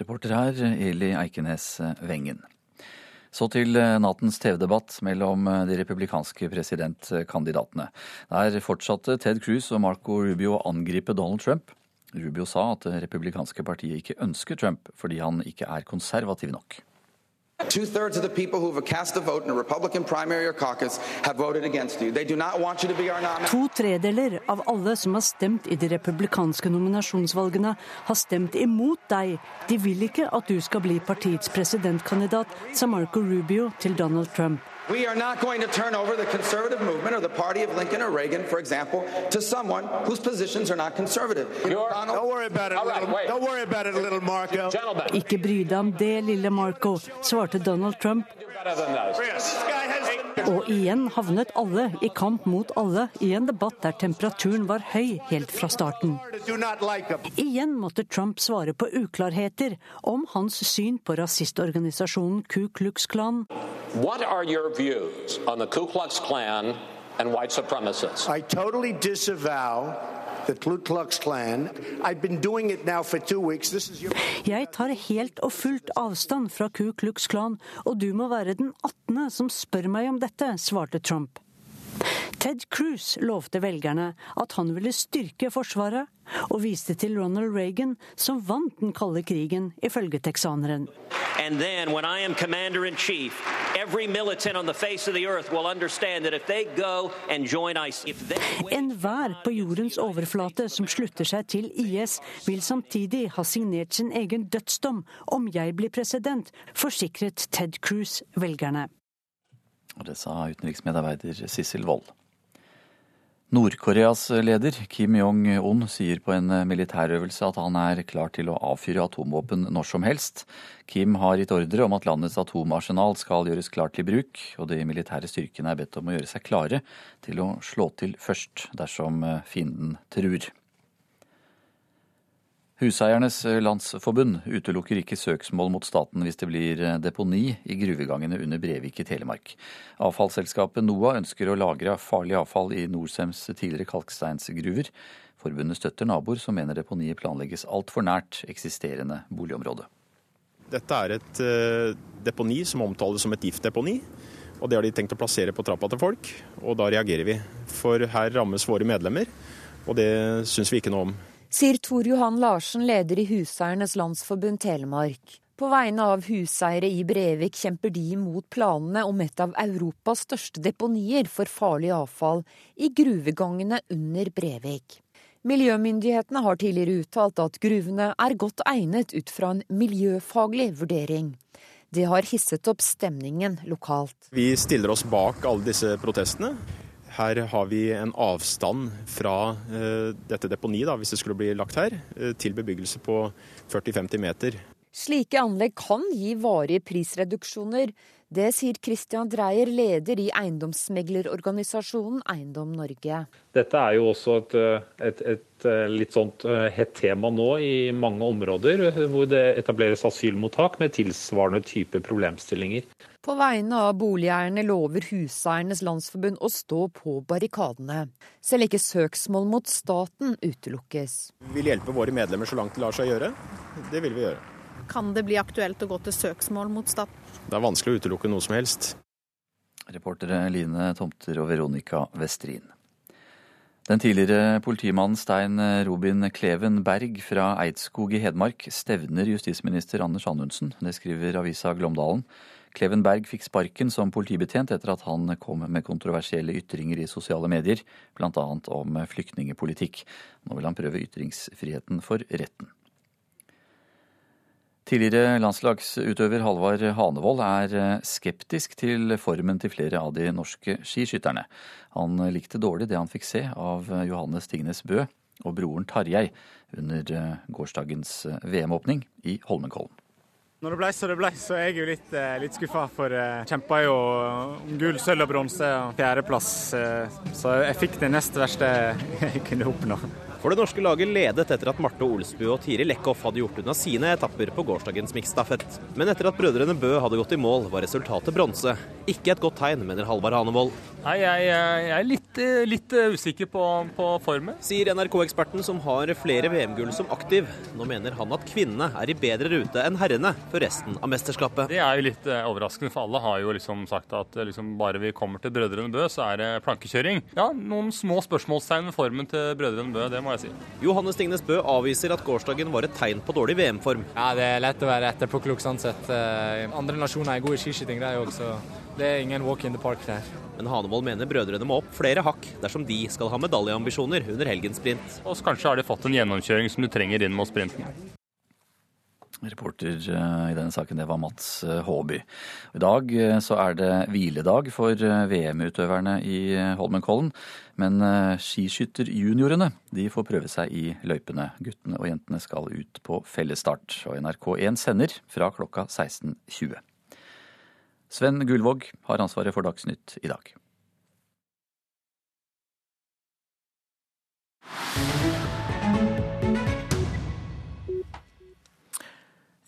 Reporter her Eli Eikenes Wengen. Så til nattens TV-debatt mellom de republikanske presidentkandidatene. Der fortsatte Ted Cruz og Marco Rubio å angripe Donald Trump. Rubio sa at det republikanske partiet ikke ønsker Trump fordi han ikke er konservativ nok. Two thirds of the people who have cast a vote in a Republican primary or caucus have voted against you. They do not want you to be our nominee. To tredeler av alle som har stemt i de republikanske nominasjonsvalgene, har stemt imot deg. De vil ikke at du skal bli partiets presidentkandidat, sa Marco Rubio til Donald Trump. We are not going to turn over the conservative movement or the party of Lincoln or Reagan, for example, to someone whose positions are not conservative. Don't worry about it, little, don't worry about it, little Marco. Ikke bry deg om det, lille Marco, svarte Donald Trump. Og igjen havnet alle i kamp mot alle i en debatt der temperaturen var høy helt fra starten. Igjen måtte Trump svare på uklarheter om hans syn på rasistorganisasjonen Ku Klux Klan. What are your views on Ku Klux Klan and white supremacists? I totally disavow Jeg tar helt og fullt avstand fra Ku Klux Klan, og du må være den 18. som spør meg om dette, svarte Trump. Ted Cruz lovte velgerne at han ville styrke Forsvaret, og viste til Ronald Reagan, som vant den kalde krigen, ifølge texaneren. And then, when I am commander in chief, every militant on the face of the earth will understand that if they go and join ISIS Enhver på jordens overflate som slutter seg til IS, vil samtidig ha signert sin egen dødsdom om jeg blir president, forsikret Ted Cruz velgerne. Og det sa utenriksmedarbeider Sissel Wold. Nord-Koreas leder Kim Jong-un sier på en militærøvelse at han er klar til å avfyre atomvåpen når som helst. Kim har gitt ordre om at landets atomarsenal skal gjøres klart til bruk, og de militære styrkene er bedt om å gjøre seg klare til å slå til først dersom fienden truer. Huseiernes Landsforbund utelukker ikke søksmål mot staten hvis det blir deponi i gruvegangene under Brevik i Telemark. Avfallsselskapet NOAH ønsker å lagre farlig avfall i Norcems tidligere kalksteinsgruver. Forbundet støtter naboer som mener deponiet planlegges altfor nært eksisterende boligområde. Dette er et deponi som omtales som et giftdeponi. Og det har de tenkt å plassere på trappa til folk, og da reagerer vi. For her rammes våre medlemmer, og det syns vi ikke noe om. Sier Tor Johan Larsen, leder i Huseiernes Landsforbund Telemark. På vegne av huseiere i Brevik kjemper de imot planene om et av Europas største deponier for farlig avfall i gruvegangene under Brevik. Miljømyndighetene har tidligere uttalt at gruvene er godt egnet ut fra en miljøfaglig vurdering. Det har hisset opp stemningen lokalt. Vi stiller oss bak alle disse protestene. Her har vi en avstand fra uh, dette deponiet, da, hvis det skulle bli lagt her, uh, til bebyggelse på 40-50 meter. Slike anlegg kan gi varige prisreduksjoner. Det sier Christian Dreyer, leder i eiendomsmeglerorganisasjonen Eiendom Norge. Dette er jo også et, et, et litt sånt hett tema nå i mange områder, hvor det etableres asylmottak med tilsvarende type problemstillinger. På vegne av boligeierne lover Huseiernes Landsforbund å stå på barrikadene. Selv ikke søksmål mot staten utelukkes. Vi vil hjelpe våre medlemmer så langt det lar seg gjøre. Det vil vi gjøre. Kan det bli aktuelt å gå til søksmål mot staten? Det er vanskelig å utelukke noe som helst. Reportere Line Tomter og Veronica Westrin. Den tidligere politimannen Stein Robin Kleven Berg fra Eidskog i Hedmark stevner justisminister Anders Anundsen. Det skriver avisa Glåmdalen. Kleven Berg fikk sparken som politibetjent etter at han kom med kontroversielle ytringer i sosiale medier, bl.a. om flyktningepolitikk. Nå vil han prøve ytringsfriheten for retten. Tidligere landslagsutøver Halvard Hanevold er eh, skeptisk til formen til flere av de norske skiskytterne. Han likte dårlig det han fikk se av Johannes Tingnes Bø og broren Tarjei under eh, gårsdagens eh, VM-åpning i Holmenkollen. Når det blei så det blei, så er jeg jo litt, litt skuffa. For jeg kjempa jo om gull, sølv og bronse og fjerdeplass. Så jeg fikk det nest verste jeg kunne oppnå. For det norske laget ledet etter at Marte Olsbu og Tiril Eckhoff hadde gjort unna sine etapper på gårsdagens miksstafett. Men etter at brødrene Bø hadde gått i mål, var resultatet bronse. Ikke et godt tegn, mener Halvard Hanevold. Nei, jeg, jeg er litt, litt, usikker på, på formen. Sier NRK-eksperten som har flere VM-gull som aktiv. Nå mener han at kvinnene er i bedre rute enn herrene for resten av mesterskapet. Det er jo litt eh, overraskende, for alle har jo liksom sagt at eh, liksom bare vi kommer til Brødrene Bø, så er det plankekjøring. Ja, noen små spørsmålstegn ved formen til Brødrene Bø, det må jeg si. Johannes Tingnes Bø avviser at gårsdagen var et tegn på dårlig VM-form. Ja, det er lett å være etterpåklok sånn sett. Andre nasjoner er gode i skiskyting, de òg, så det er ingen walk in the park der. Men Hanevold mener brødrene må opp flere hakk dersom de skal ha medaljeambisjoner under helgens sprint. Og kanskje har de fått en gjennomkjøring som du trenger inn mot sprinten. Reporter i denne saken det var Mats Håby. I dag så er det hviledag for VM-utøverne i Holmenkollen. Men skiskytterjuniorene de får prøve seg i løypene. Guttene og jentene skal ut på fellesstart. Og NRK1 sender fra klokka 16.20. Sven Gullvåg har ansvaret for Dagsnytt i dag.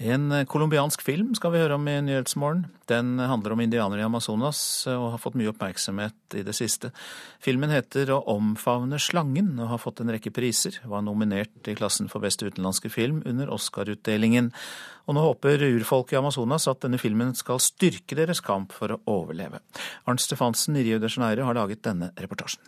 En colombiansk film skal vi høre om i Nyhetsmorgen. Den handler om indianere i Amazonas og har fått mye oppmerksomhet i det siste. Filmen heter Å omfavne slangen og har fått en rekke priser. Var nominert i klassen for beste utenlandske film under Oscar-utdelingen. Og nå håper urfolket i Amazonas at denne filmen skal styrke deres kamp for å overleve. Arnt Stefansen i Rio de Janeiro har laget denne reportasjen.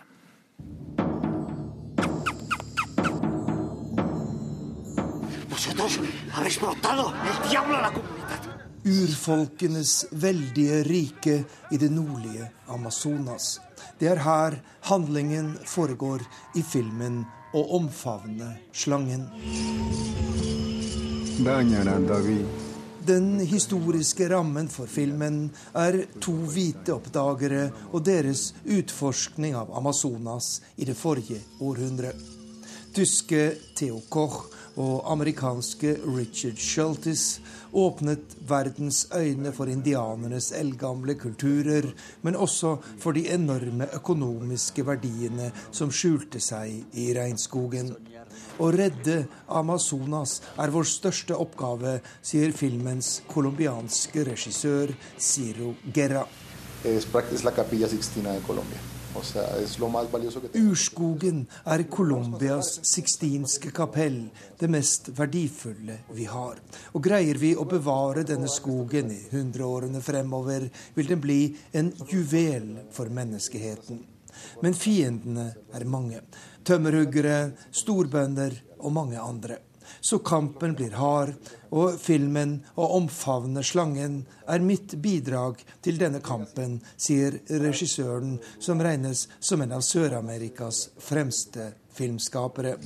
Urfolkenes veldige rike i det nordlige Amazonas. Det er her handlingen foregår i filmen 'Å omfavne slangen'. Den historiske rammen for filmen er to hvite oppdagere og deres utforskning av Amazonas i det forrige århundre. Tyske Theo Koch og amerikanske Richard Shultis åpnet verdens øyne for indianernes eldgamle kulturer, men også for de enorme økonomiske verdiene som skjulte seg i regnskogen. Å redde Amazonas er vår største oppgave, sier filmens colombianske regissør Ciro Guerra. Urskogen er Colombias sixtinske kapell, det mest verdifulle vi har. Og greier vi å bevare denne skogen i hundreårene fremover, vil den bli en juvel for menneskeheten. Men fiendene er mange. Tømmerhuggere, storbønder og mange andre. Så kampen blir hard, og filmen å omfavne slangen er mitt bidrag til denne kampen, sier regissøren, som regnes som en av Sør-Amerikas fremste filmskapere.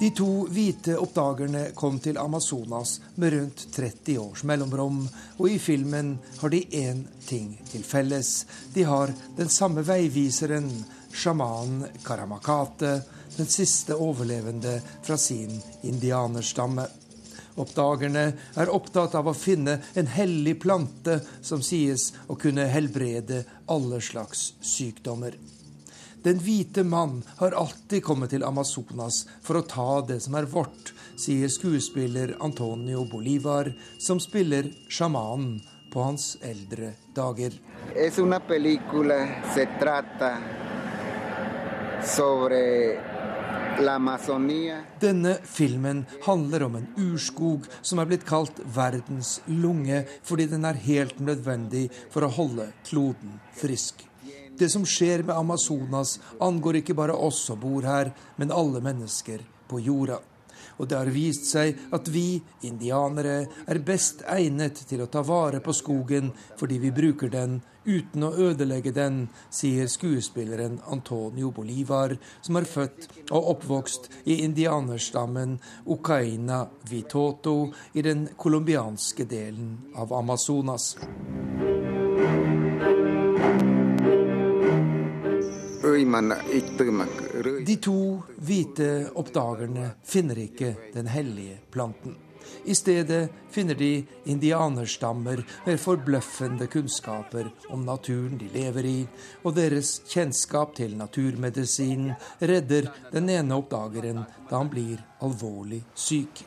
De to hvite oppdagerne kom til Amazonas med rundt 30 års mellomrom, og i filmen har de én ting til felles. De har den samme veiviseren, sjamanen Karamakate, den siste overlevende fra sin indianerstamme. Oppdagerne er opptatt av å finne en hellig plante som sies å kunne helbrede alle slags sykdommer. Den hvite mann har alltid kommet til Amazonas for å ta det som er vårt, sier skuespiller Antonio Bolivar, som spiller sjamanen på hans eldre dager. Denne filmen handler om en urskog som er blitt kalt verdens lunge fordi den er helt nødvendig for å holde kloden frisk. Det som skjer med Amazonas, angår ikke bare oss som bor her, men alle mennesker på jorda. Og det har vist seg at vi, indianere, er best egnet til å ta vare på skogen fordi vi bruker den uten å ødelegge den, sier skuespilleren Antonio Bolivar, som er født og oppvokst i indianerstammen Ucaina Vitoto i den colombianske delen av Amazonas. De to hvite oppdagerne finner ikke den hellige planten. I stedet finner de indianerstammer med forbløffende kunnskaper om naturen de lever i, og deres kjennskap til naturmedisinen redder den ene oppdageren da han blir alvorlig syk.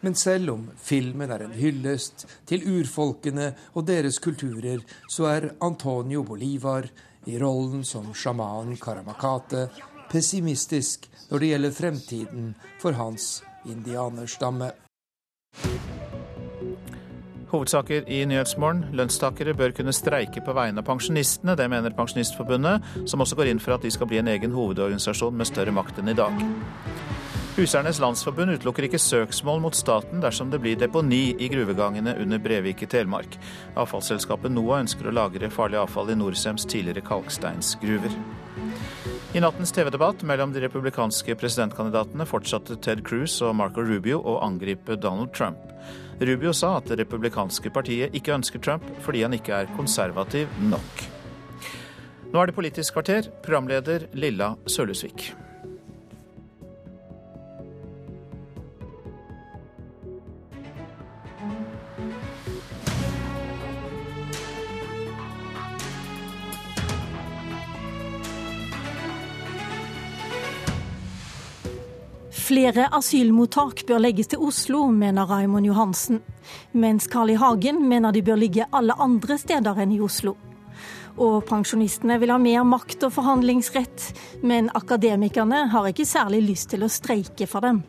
Men selv om filmen er en hyllest til urfolkene og deres kulturer, så er Antonio Bolivar i rollen som sjamanen Karamakate pessimistisk når det gjelder fremtiden for hans indianerstamme. Hovedsaker i Nyhetsmorgen. Lønnstakere bør kunne streike på vegne av pensjonistene. Det mener Pensjonistforbundet, som også går inn for at de skal bli en egen hovedorganisasjon med større makt enn i dag. Huseiernes Landsforbund utelukker ikke søksmål mot staten dersom det blir deponi i gruvegangene under Brevik i Telemark. Avfallsselskapet NOAH ønsker å lagre farlig avfall i Norcems tidligere kalksteinsgruver. I nattens TV-debatt mellom de republikanske presidentkandidatene fortsatte Ted Cruz og Marco Rubio å angripe Donald Trump. Rubio sa at det republikanske partiet ikke ønsker Trump fordi han ikke er konservativ nok. Nå er det Politisk kvarter, programleder Lilla Sølhusvik. Flere asylmottak bør legges til Oslo, mener Raymond Johansen. Mens Carl I. Hagen mener de bør ligge alle andre steder enn i Oslo. Og pensjonistene vil ha mer makt og forhandlingsrett, men akademikerne har ikke særlig lyst til å streike for dem.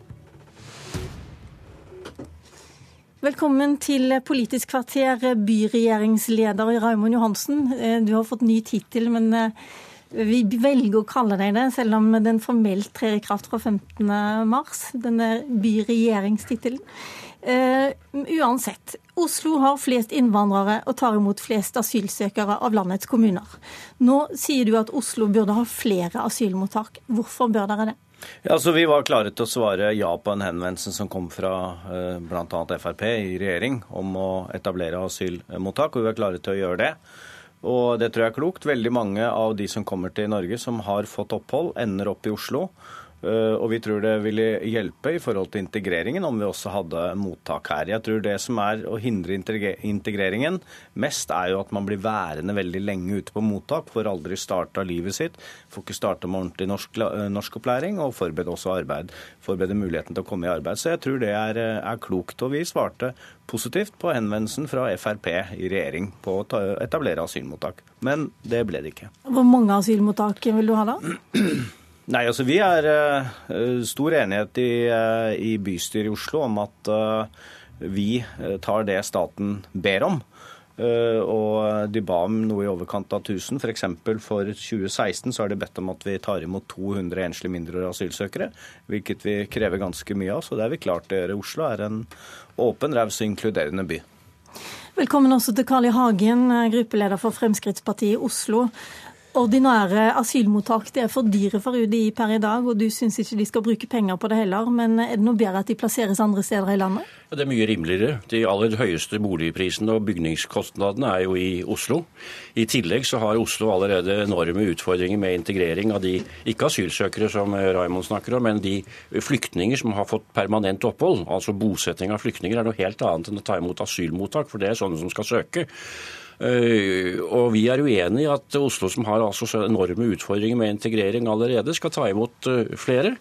Velkommen til Politisk kvarter, byregjeringsleder Raymond Johansen. Eh, du har fått ny tittel, men eh, vi velger å kalle deg det, selv om den formelt trer i kraft fra 15.3, denne byregjeringstittelen. Uh, uansett, Oslo har flest innvandrere og tar imot flest asylsøkere av landets kommuner. Nå sier du at Oslo burde ha flere asylmottak. Hvorfor bør dere det? Ja, altså Vi var klare til å svare ja på en henvendelse som kom fra uh, eh, bl.a. Frp i regjering om å etablere asylmottak, og vi var klare til å gjøre det. Og det tror jeg er klokt. Veldig mange av de som kommer til Norge som har fått opphold, ender opp i Oslo. Eh, og vi tror det ville hjelpe i forhold til integreringen om vi også hadde mottak her. Jeg tror det som er å hindre integreringen mest, er jo at man blir værende veldig lenge ute på mottak, får aldri starta livet sitt, får ikke starta med ordentlig norsk, eh, norskopplæring og forbereder også arbeid. Forbereder muligheten til å komme i arbeid. Så jeg tror det er, eh, er klokt. Og vi svarte positivt på henvendelsen fra Frp i regjering på å etablere asylmottak. Men det ble det ikke. Hvor mange asylmottak vil du ha da? Nei, altså Vi er uh, stor enighet i, uh, i, bystyret i Oslo om at uh, vi tar det staten ber om. og De ba om noe i overkant av 1000. F.eks. For, for 2016 så har de bedt om at vi tar imot 200 enslige mindreårige asylsøkere. Hvilket vi krever ganske mye av. Så det er vi klart å gjøre. Oslo er en åpen, raus og inkluderende by. Velkommen også til Carl I. Hagen, gruppeleder for Fremskrittspartiet i Oslo. Ordinære asylmottak det er for dyre for UDI per i dag, og du syns ikke de skal bruke penger på det heller. Men er det noe bedre at de plasseres andre steder i landet? Det er mye rimeligere. De aller høyeste boligprisene og bygningskostnadene er jo i Oslo. I tillegg så har Oslo allerede enorme utfordringer med integrering av de ikke asylsøkere som Raymond snakker om, men de flyktninger som har fått permanent opphold. Altså bosetting av flyktninger er noe helt annet enn å ta imot asylmottak, for det er sånne som skal søke. Eh, og vi er uenig i at Oslo, som har altså så enorme utfordringer med integrering allerede, skal ta imot eh, flere.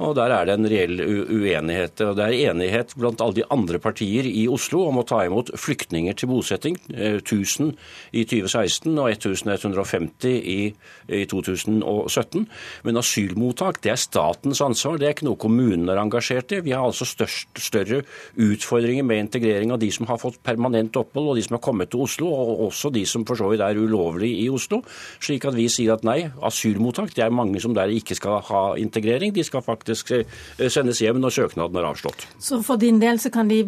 Og Der er det en reell uenighet. og Det er enighet blant alle de andre partier i Oslo om å ta imot flyktninger til bosetting. 1000 eh, i 2016 og 1150 i, i 2017. Men asylmottak det er statens ansvar, det er ikke noe kommunen er engasjert i. Vi har altså størst, større utfordringer med integrering av de som har fått permanent opphold, og de som har kommet til Oslo, og også de som for så vidt er ulovlig i Oslo. Slik at vi sier at nei, asylmottak det er mange som der ikke skal ha integrering. De skal faktisk faktisk eh, sendes hjem når søknaden er avslått. Så for din del så kan de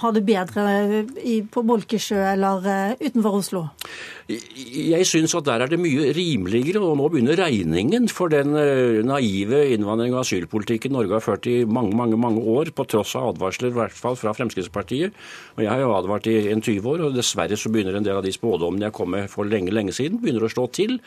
ha det bedre på Bolkesjø eller eh, utenfor Oslo? Jeg syns at der er det mye rimeligere, og nå begynner regningen for den eh, naive innvandring- og asylpolitikken Norge har ført i mange mange, mange år, på tross av advarsler i hvert fall fra Fremskrittspartiet. Og Jeg har jo advart i en 20 år, og dessverre så begynner en del av de spådommene jeg kom med for lenge lenge siden, begynner å slå til.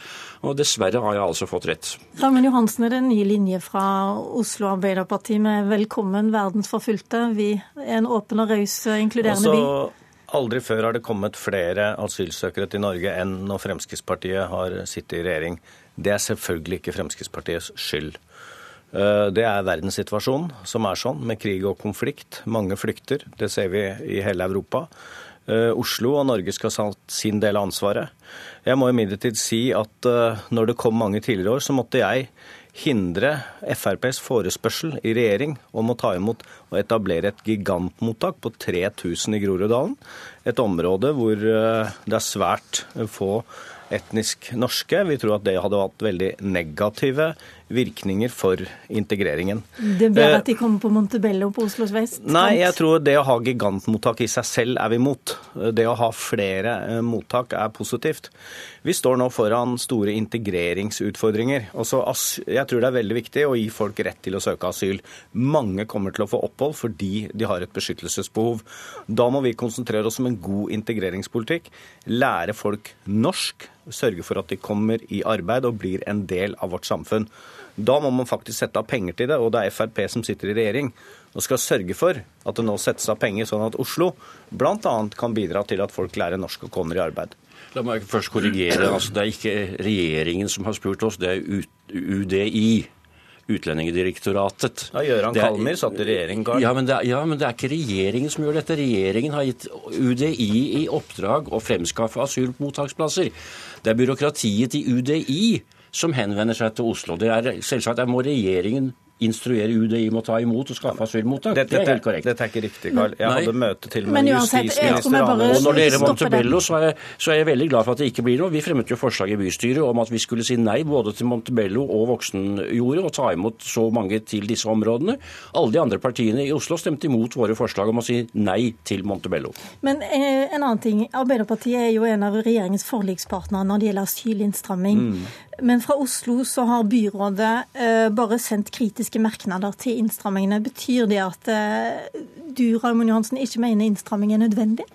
Og dessverre har jeg altså fått rett. Raymond Johansen, er det en ny linje fra Oslo Arbeiderparti med 'Velkommen verdensforfulgte'. Vi er en åpen og raus, inkluderende by. Altså, Aldri før har det kommet flere asylsøkere til Norge enn når Fremskrittspartiet har sittet i regjering. Det er selvfølgelig ikke Fremskrittspartiets skyld. Eh, det er verdenssituasjonen som er sånn, med krig og konflikt. Mange flykter. Det ser vi i hele Europa. Eh, Oslo og Norge skal ha sin del av ansvaret. Jeg må imidlertid si at eh, når det kom mange tidligere år, så måtte jeg hindre FrPs forespørsel i regjering om å ta imot og etablere et gigantmottak på 3000 i Groruddalen. Et område hvor eh, det er svært få etnisk norske. Vi tror at det hadde hatt veldig negative virkninger for integreringen. Det blir eh, at de kommer på Montebello på Oslos vest? Nei, jeg tror det å ha gigantmottak i seg selv er vi imot. Det å ha flere eh, mottak er positivt. Vi står nå foran store integreringsutfordringer. Også, jeg tror det er veldig viktig å gi folk rett til å søke asyl. Mange kommer til å få opphold fordi de har et beskyttelsesbehov. Da må vi konsentrere oss om en god integreringspolitikk. Lære folk norsk sørge for at de kommer i arbeid og blir en del av vårt samfunn. Da må man faktisk sette av penger til det, og det er Frp som sitter i regjering og skal sørge for at det nå settes av penger, sånn at Oslo bl.a. kan bidra til at folk lærer norsk og kommer i arbeid. La meg først korrigere. Altså, det er ikke regjeringen som har spurt oss, det er UDI. Utlendingsdirektoratet. Ja, Gøran Kalmyr satt i regjering, Karl. Ja men, er, ja, men det er ikke regjeringen som gjør dette. Regjeringen har gitt UDI i oppdrag å fremskaffe asylmottaksplasser. Det er byråkratiet i UDI som henvender seg til Oslo. Det er selvsagt, der må regjeringen instruere UDI om å ta imot og skaffe asylmottak. Dette, det er helt korrekt. Dette er ikke riktig, Karl. Jeg Nei. hadde møte til og med justisminister Anders Og når det gjelder Montebello, så er, jeg, så er, jeg, veldig glad for at det ikke blir noe. Vi fremmet jo forslag i bystyret om at vi skulle si nei både til Montebello og voksenjordet, og ta imot så mange til disse områdene. Alle de andre partiene i Oslo stemte imot våre forslag om å si nei til Montebello. Men eh, en annen ting. Arbeiderpartiet er jo en av regjeringens forlikspartnere når det gjelder asylinnstramming. Mm. Men fra Oslo så har byrådet eh, bare sendt kritiske merknader til innstrammingene. Betyr det at eh, du Raymond Johansen, ikke mener innstramming er nødvendig?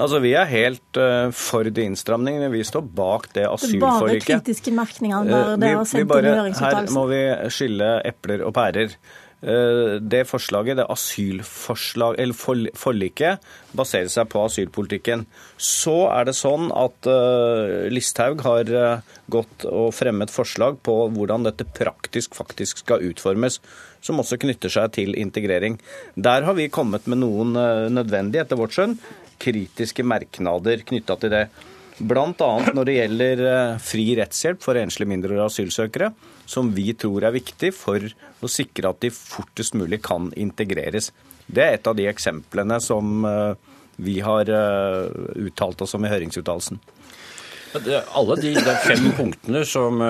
Altså, Vi er helt uh, for de innstramningene. Vi står bak det asylforliket. Det bare kritiske merkninger når det har sendt inn høringsuttalelse. Her må vi skille epler og pærer. Uh, det forslaget, det asylforslag, eller forliket, baserer seg på asylpolitikken. Så er det sånn at uh, Listhaug har gått og fremmet forslag på hvordan dette praktisk faktisk skal utformes som også knytter seg til integrering. Der har vi kommet med noen nødvendige, etter vårt skjønn, kritiske merknader knytta til det. Bl.a. når det gjelder eh, fri rettshjelp for enslige mindreårige asylsøkere, som vi tror er viktig for å sikre at de fortest mulig kan integreres. Det er et av de eksemplene som eh, vi har eh, uttalt oss om i høringsuttalelsen. Alle de, de, fem punktene som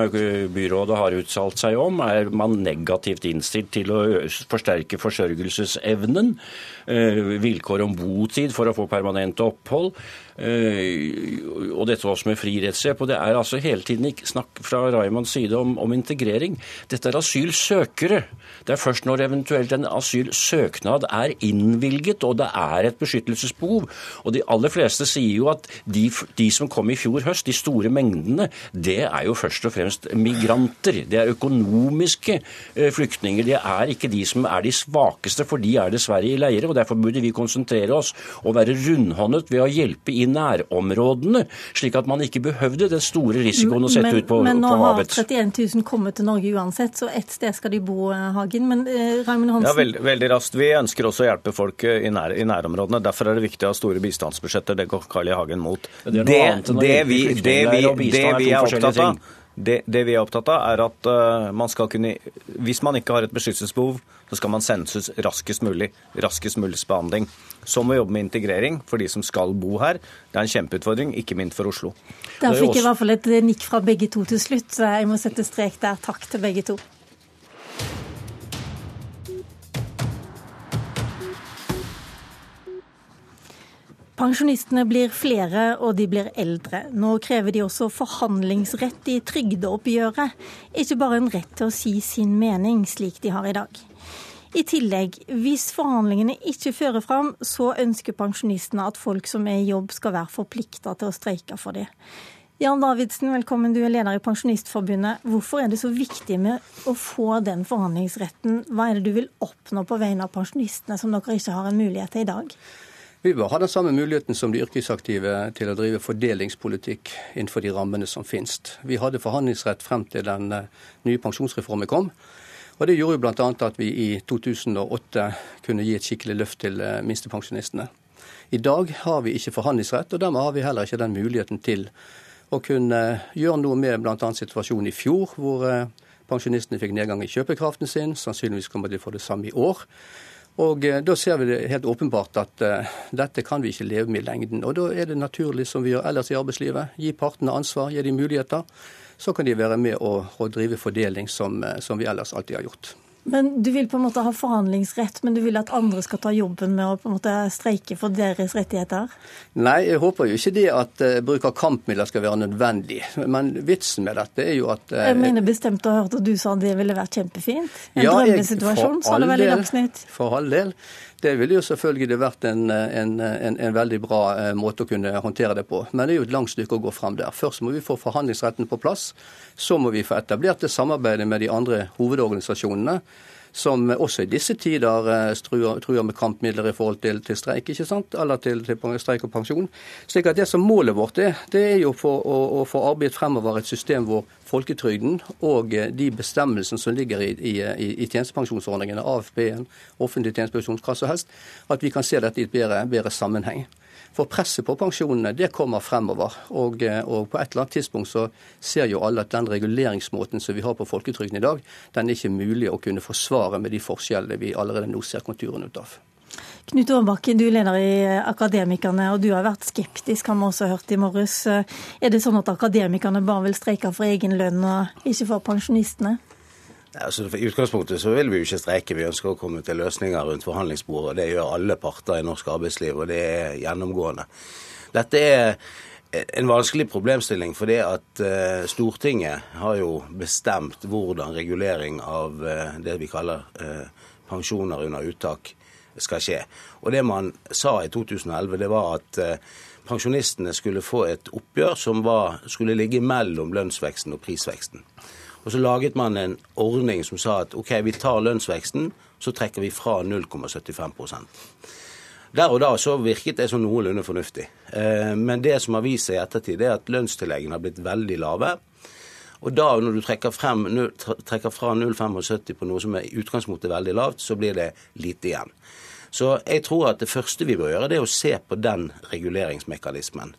byrådet har uttalt seg om, er man negativt innstilt til å forsterke forsørgelsesevnen. Vilkår om botid for å få permanent opphold. Eh, og dette også med fri rettshjelp. Og det er altså hele tiden ikke snakk fra Raymonds side om, om, integrering. Dette er asylsøkere. Det er først når eventuelt en asylsøknad er innvilget og det er et beskyttelsesbehov. Og de aller fleste sier jo at de, de som kom i fjor høst, de store mengdene, det er jo først og fremst migranter. Det er økonomiske eh, flyktninger. Det er ikke de som er de svakeste, for de er dessverre i leire. og Derfor burde vi konsentrere oss og være rundhåndet ved å hjelpe inn nærområdene, slik at man ikke behøvde den store risikoen å sette men, ut på, men på havet. Men nå har 31 000 kommet til Norge uansett, så ett sted skal de bo, eh, Hagen. Men eh, Raymond Hansen? Ja, veld, veldig raskt. Vi ønsker også å hjelpe folk eh, i, nær, i, nærområdene. Derfor er det viktig å ha store bistandsbudsjetter. Det går Carl I. Hagen mot. Det, det, det, vi, det, vi, det vi er opptatt av, det, det, vi er opptatt av, er at uh, man skal kunne Hvis man ikke har et beskyttelsesbehov, så skal man sendes ut raskest mulig. Raskest mulig behandling. Så må vi jobbe med integrering for de som skal bo her. Det er en kjempeutfordring, ikke minst for Oslo. Der fikk jeg i hvert fall et nikk fra begge to til slutt, jeg må sette strek der. Takk til begge to. Pensjonistene blir flere, og de blir eldre. Nå krever de også forhandlingsrett i trygdeoppgjøret, ikke bare en rett til å si sin mening, slik de har i dag. I tillegg, hvis forhandlingene ikke fører fram, så ønsker pensjonistene at folk som er i jobb skal være forplikta til å streike for det. Jan Davidsen, velkommen, du er leder i Pensjonistforbundet. Hvorfor er det så viktig med å få den forhandlingsretten? Hva er det du vil oppnå på vegne av pensjonistene som dere ikke har en mulighet til i dag? Vi bør ha den samme muligheten som de yrkesaktive til å drive fordelingspolitikk innenfor de rammene som finnes. Vi hadde forhandlingsrett frem til den eh, nye pensjonsreformen kom. Og Det gjorde jo bl.a. at vi i 2008 kunne gi et skikkelig løft til eh, minstepensjonistene. I dag har vi ikke forhandlingsrett, og dermed har vi heller ikke den muligheten til å kunne gjøre noe med bl.a. situasjonen i fjor, hvor eh, pensjonistene fikk nedgang i kjøpekraften sin. Sannsynligvis kommer de til å få det samme i år. Og eh, Da ser vi det helt åpenbart at uh, dette kan vi ikke leve med i lengden. Og Da er det naturlig, som vi gjør ellers i arbeidslivet, gi partene ansvar, gi dem muligheter. Så kan de være med å, å drive fordeling som, eh, som vi ellers alltid har gjort. Men Du vil på en måte ha forhandlingsrett, men du vil at andre skal ta jobben med å på en måte streike for deres rettigheter? Nei, jeg håper jo ikke det at uh, bruk av kampmidler skal være nødvendig. Men vitsen med dette er jo at uh, Jeg mener bestemt å ha hørt at du sa det ville vært kjempefint. En ja, drømmesituasjon, sa du vel i Dagsnytt? For all del. Det ville jo selvfølgelig vært en, en, en, en, veldig bra eh, måte å kunne håndtere det på. Men det er jo et langt stykke å gå frem der. Først må vi få forhandlingsretten på plass. Så må vi få etablert det samarbeidet med de andre hovedorganisasjonene som også i disse tider eh, truer, med kampmidler i forhold til, til streik, ikke sant? eller til, til, streik og pensjon. Slik at Det som målet vårt er, det er jo for å, å få arbeidet fremover et system hvor folketrygden og eh, de bestemmelsene som ligger i, i, i tjenestepensjonsordningene, AFP-en, offentlig tjenestepensjon, hva som helst, at vi kan se dette i et bedre, bedre sammenheng. For presset på pensjonene det kommer fremover. Og, eh, og, på et eller annet tidspunkt så ser jo alle at den reguleringsmåten som vi har på folketrygden i dag, den er ikke mulig å kunne forsvare med de forskjellene vi allerede nå ser konturene ut av. Knut Aarbakke, du er leder i Akademikerne, og du har vært skeptisk, har vi også hørt i morges. Er det sånn at akademikerne bare vil streike for egen lønn og ikke for pensjonistene? Altså, I utgangspunktet så vil vi jo ikke streike, vi ønsker å komme til løsninger rundt forhandlingsbordet. Det gjør alle parter i norsk arbeidsliv, og det er gjennomgående. Dette er en vanskelig problemstilling, fordi at uh, Stortinget har jo bestemt hvordan regulering av uh, det vi kaller uh, pensjoner under uttak skal skje. Og det man sa i 2011, det var at pensjonistene skulle få et oppgjør som var, skulle ligge mellom lønnsveksten og prisveksten. Og så laget man en ordning som sa at OK, vi tar lønnsveksten, så trekker vi fra 0,75% der og da så virket det som noenlunde fornuftig. Eh, men det som har vist seg i ettertid, er at lønnstilleggene har blitt veldig lave. Og da når du trekker, frem, trekker fra 0,75 på noe som er i utgangspunktet veldig lavt, så blir det lite igjen. Så jeg tror at det første vi bør gjøre, det er å se på den reguleringsmekanismen.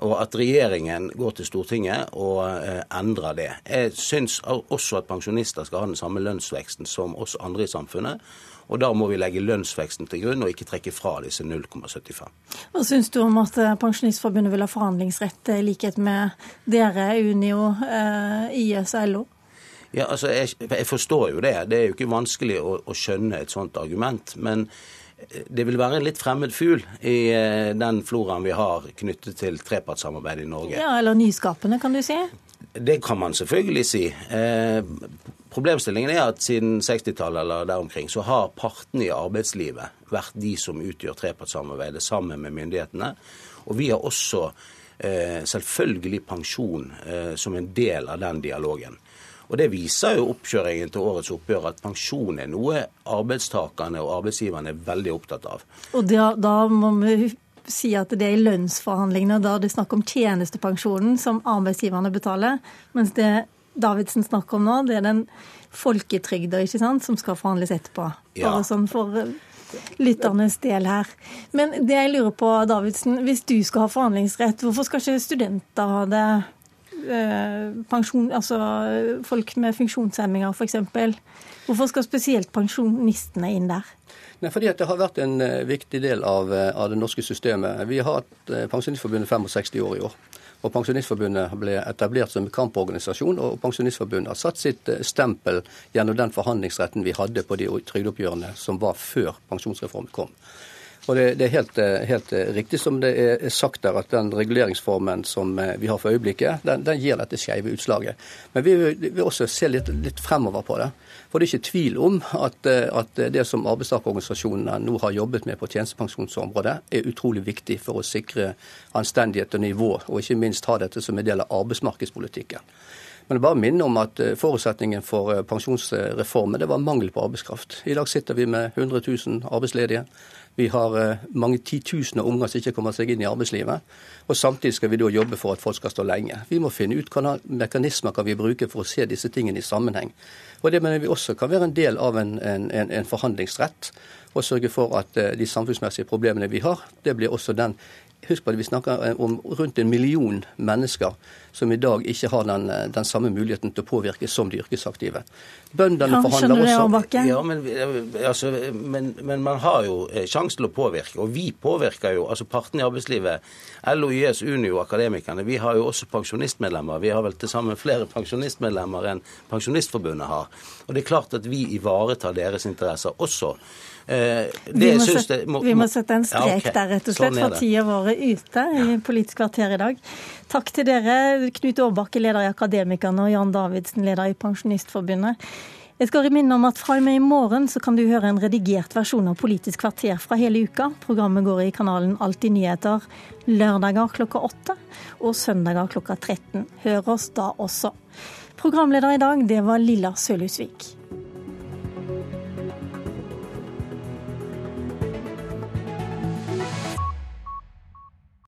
Og at regjeringen går til Stortinget og eh, endrer det. Jeg syns også at pensjonister skal ha den samme lønnsveksten som oss andre i samfunnet. Og da må vi legge lønnsveksten til grunn, og ikke trekke fra disse 0,75. Hva syns du om at eh, Pensjonistforbundet vil ha forhandlingsrett i likhet med dere, Unio, eh, IS og LO? Ja, altså, jeg, jeg, forstår jo det. Det er jo ikke vanskelig å, å skjønne et sånt argument. Men det vil være en litt fremmed fugl i eh, den floraen vi har knyttet til trepartssamarbeid i Norge. Ja, Eller nyskapende, kan du si? Det kan man selvfølgelig si. Eh, problemstillingen er at siden 60-tallet eller der omkring, så har partene i arbeidslivet vært de som utgjør trepartssamarbeidet sammen med myndighetene. Og vi har også eh, selvfølgelig pensjon som en del av den dialogen. Og Det viser jo oppkjøringen til årets oppgjør at pensjon er noe arbeidstakerne og arbeidsgiverne er veldig opptatt av. Og da, da må vi si at det er i lønnsforhandlingene, da er det snakk om tjenestepensjonen som arbeidsgiverne betaler, mens det Davidsen snakker om nå, det er den folketrygda som skal forhandles etterpå. Ja. Bare sånn for lytternes del her. Men det jeg lurer på, Davidsen, hvis du skal ha forhandlingsrett, hvorfor skal ikke studenter ha det? Eh, pensjon, altså folk med funksjonshemminger f.eks. Hvorfor skal spesielt pensjonistene inn der? Nei, fordi Det har vært en uh, viktig del av, uh, av, det norske systemet. Vi har hatt Pensjonistforbundet 65 år i år. Og Pensjonistforbundet ble etablert som kamporganisasjon, og Pensjonistforbundet har satt sitt stempel gjennom den forhandlingsretten vi hadde på de trygdeoppgjørene som var før pensjonsreformen kom. Og det, det er helt, eh, helt, eh, riktig som det er sagt der, at den reguleringsformen som eh, vi har for øyeblikket, den, den gir dette skeive utslaget. Men vi vil også se litt, litt, fremover på det. For det er ikke tvil om at, at det som arbeidstakerorganisasjonene nå har jobbet med på tjenestepensjonsområdet, er utrolig viktig for å sikre anstendighet og nivå, og ikke minst ha dette som en del av arbeidsmarkedspolitikken. Men jeg bare minne om at forutsetningen for pensjonsreformen det var mangel på arbeidskraft. I dag sitter vi med 100 000 arbeidsledige. Vi har eh, mange titusener unger som ikke kommer seg inn i arbeidslivet. Og Samtidig skal vi da jobbe for at folk skal stå lenge. Vi må finne ut hvilke mekanismer kan vi bruke for å se disse tingene i sammenheng. Og Det mener vi også kan være en del av en, en, en forhandlingsrett. Og sørge for at eh, de samfunnsmessige problemene vi har, det blir også den Husk på at vi snakker om rundt en million mennesker som i dag ikke har den, den samme muligheten til å påvirke som de yrkesaktive. Bøndene ja, forhandler også. Ja, men, altså, men, men, man har jo eh, sjanse til å påvirke. Og vi påvirker jo, altså partene i arbeidslivet, LO, YS, Unio, Akademikerne, vi har jo også pensjonistmedlemmer. Vi har vel til sammen flere pensjonistmedlemmer enn Pensjonistforbundet har. Og det er klart at vi ivaretar deres interesser også. Eh, vi, må sette, må, vi, må sette, en strek ja, okay. der, rett og slett, sånn for tida vår ute i Politisk kvarter i dag. Takk til dere, Knut Årbakke, leder i Akademikerne, og Jan Davidsen, leder i Pensjonistforbundet. Jeg skal minne om at fra og med i morgen så kan du høre en redigert versjon av Politisk kvarter fra hele uka. Programmet går i kanalen Alltid nyheter lørdager klokka åtte og søndager klokka 13. Hør oss da også. Programleder i dag, det var Lilla Sølhusvik.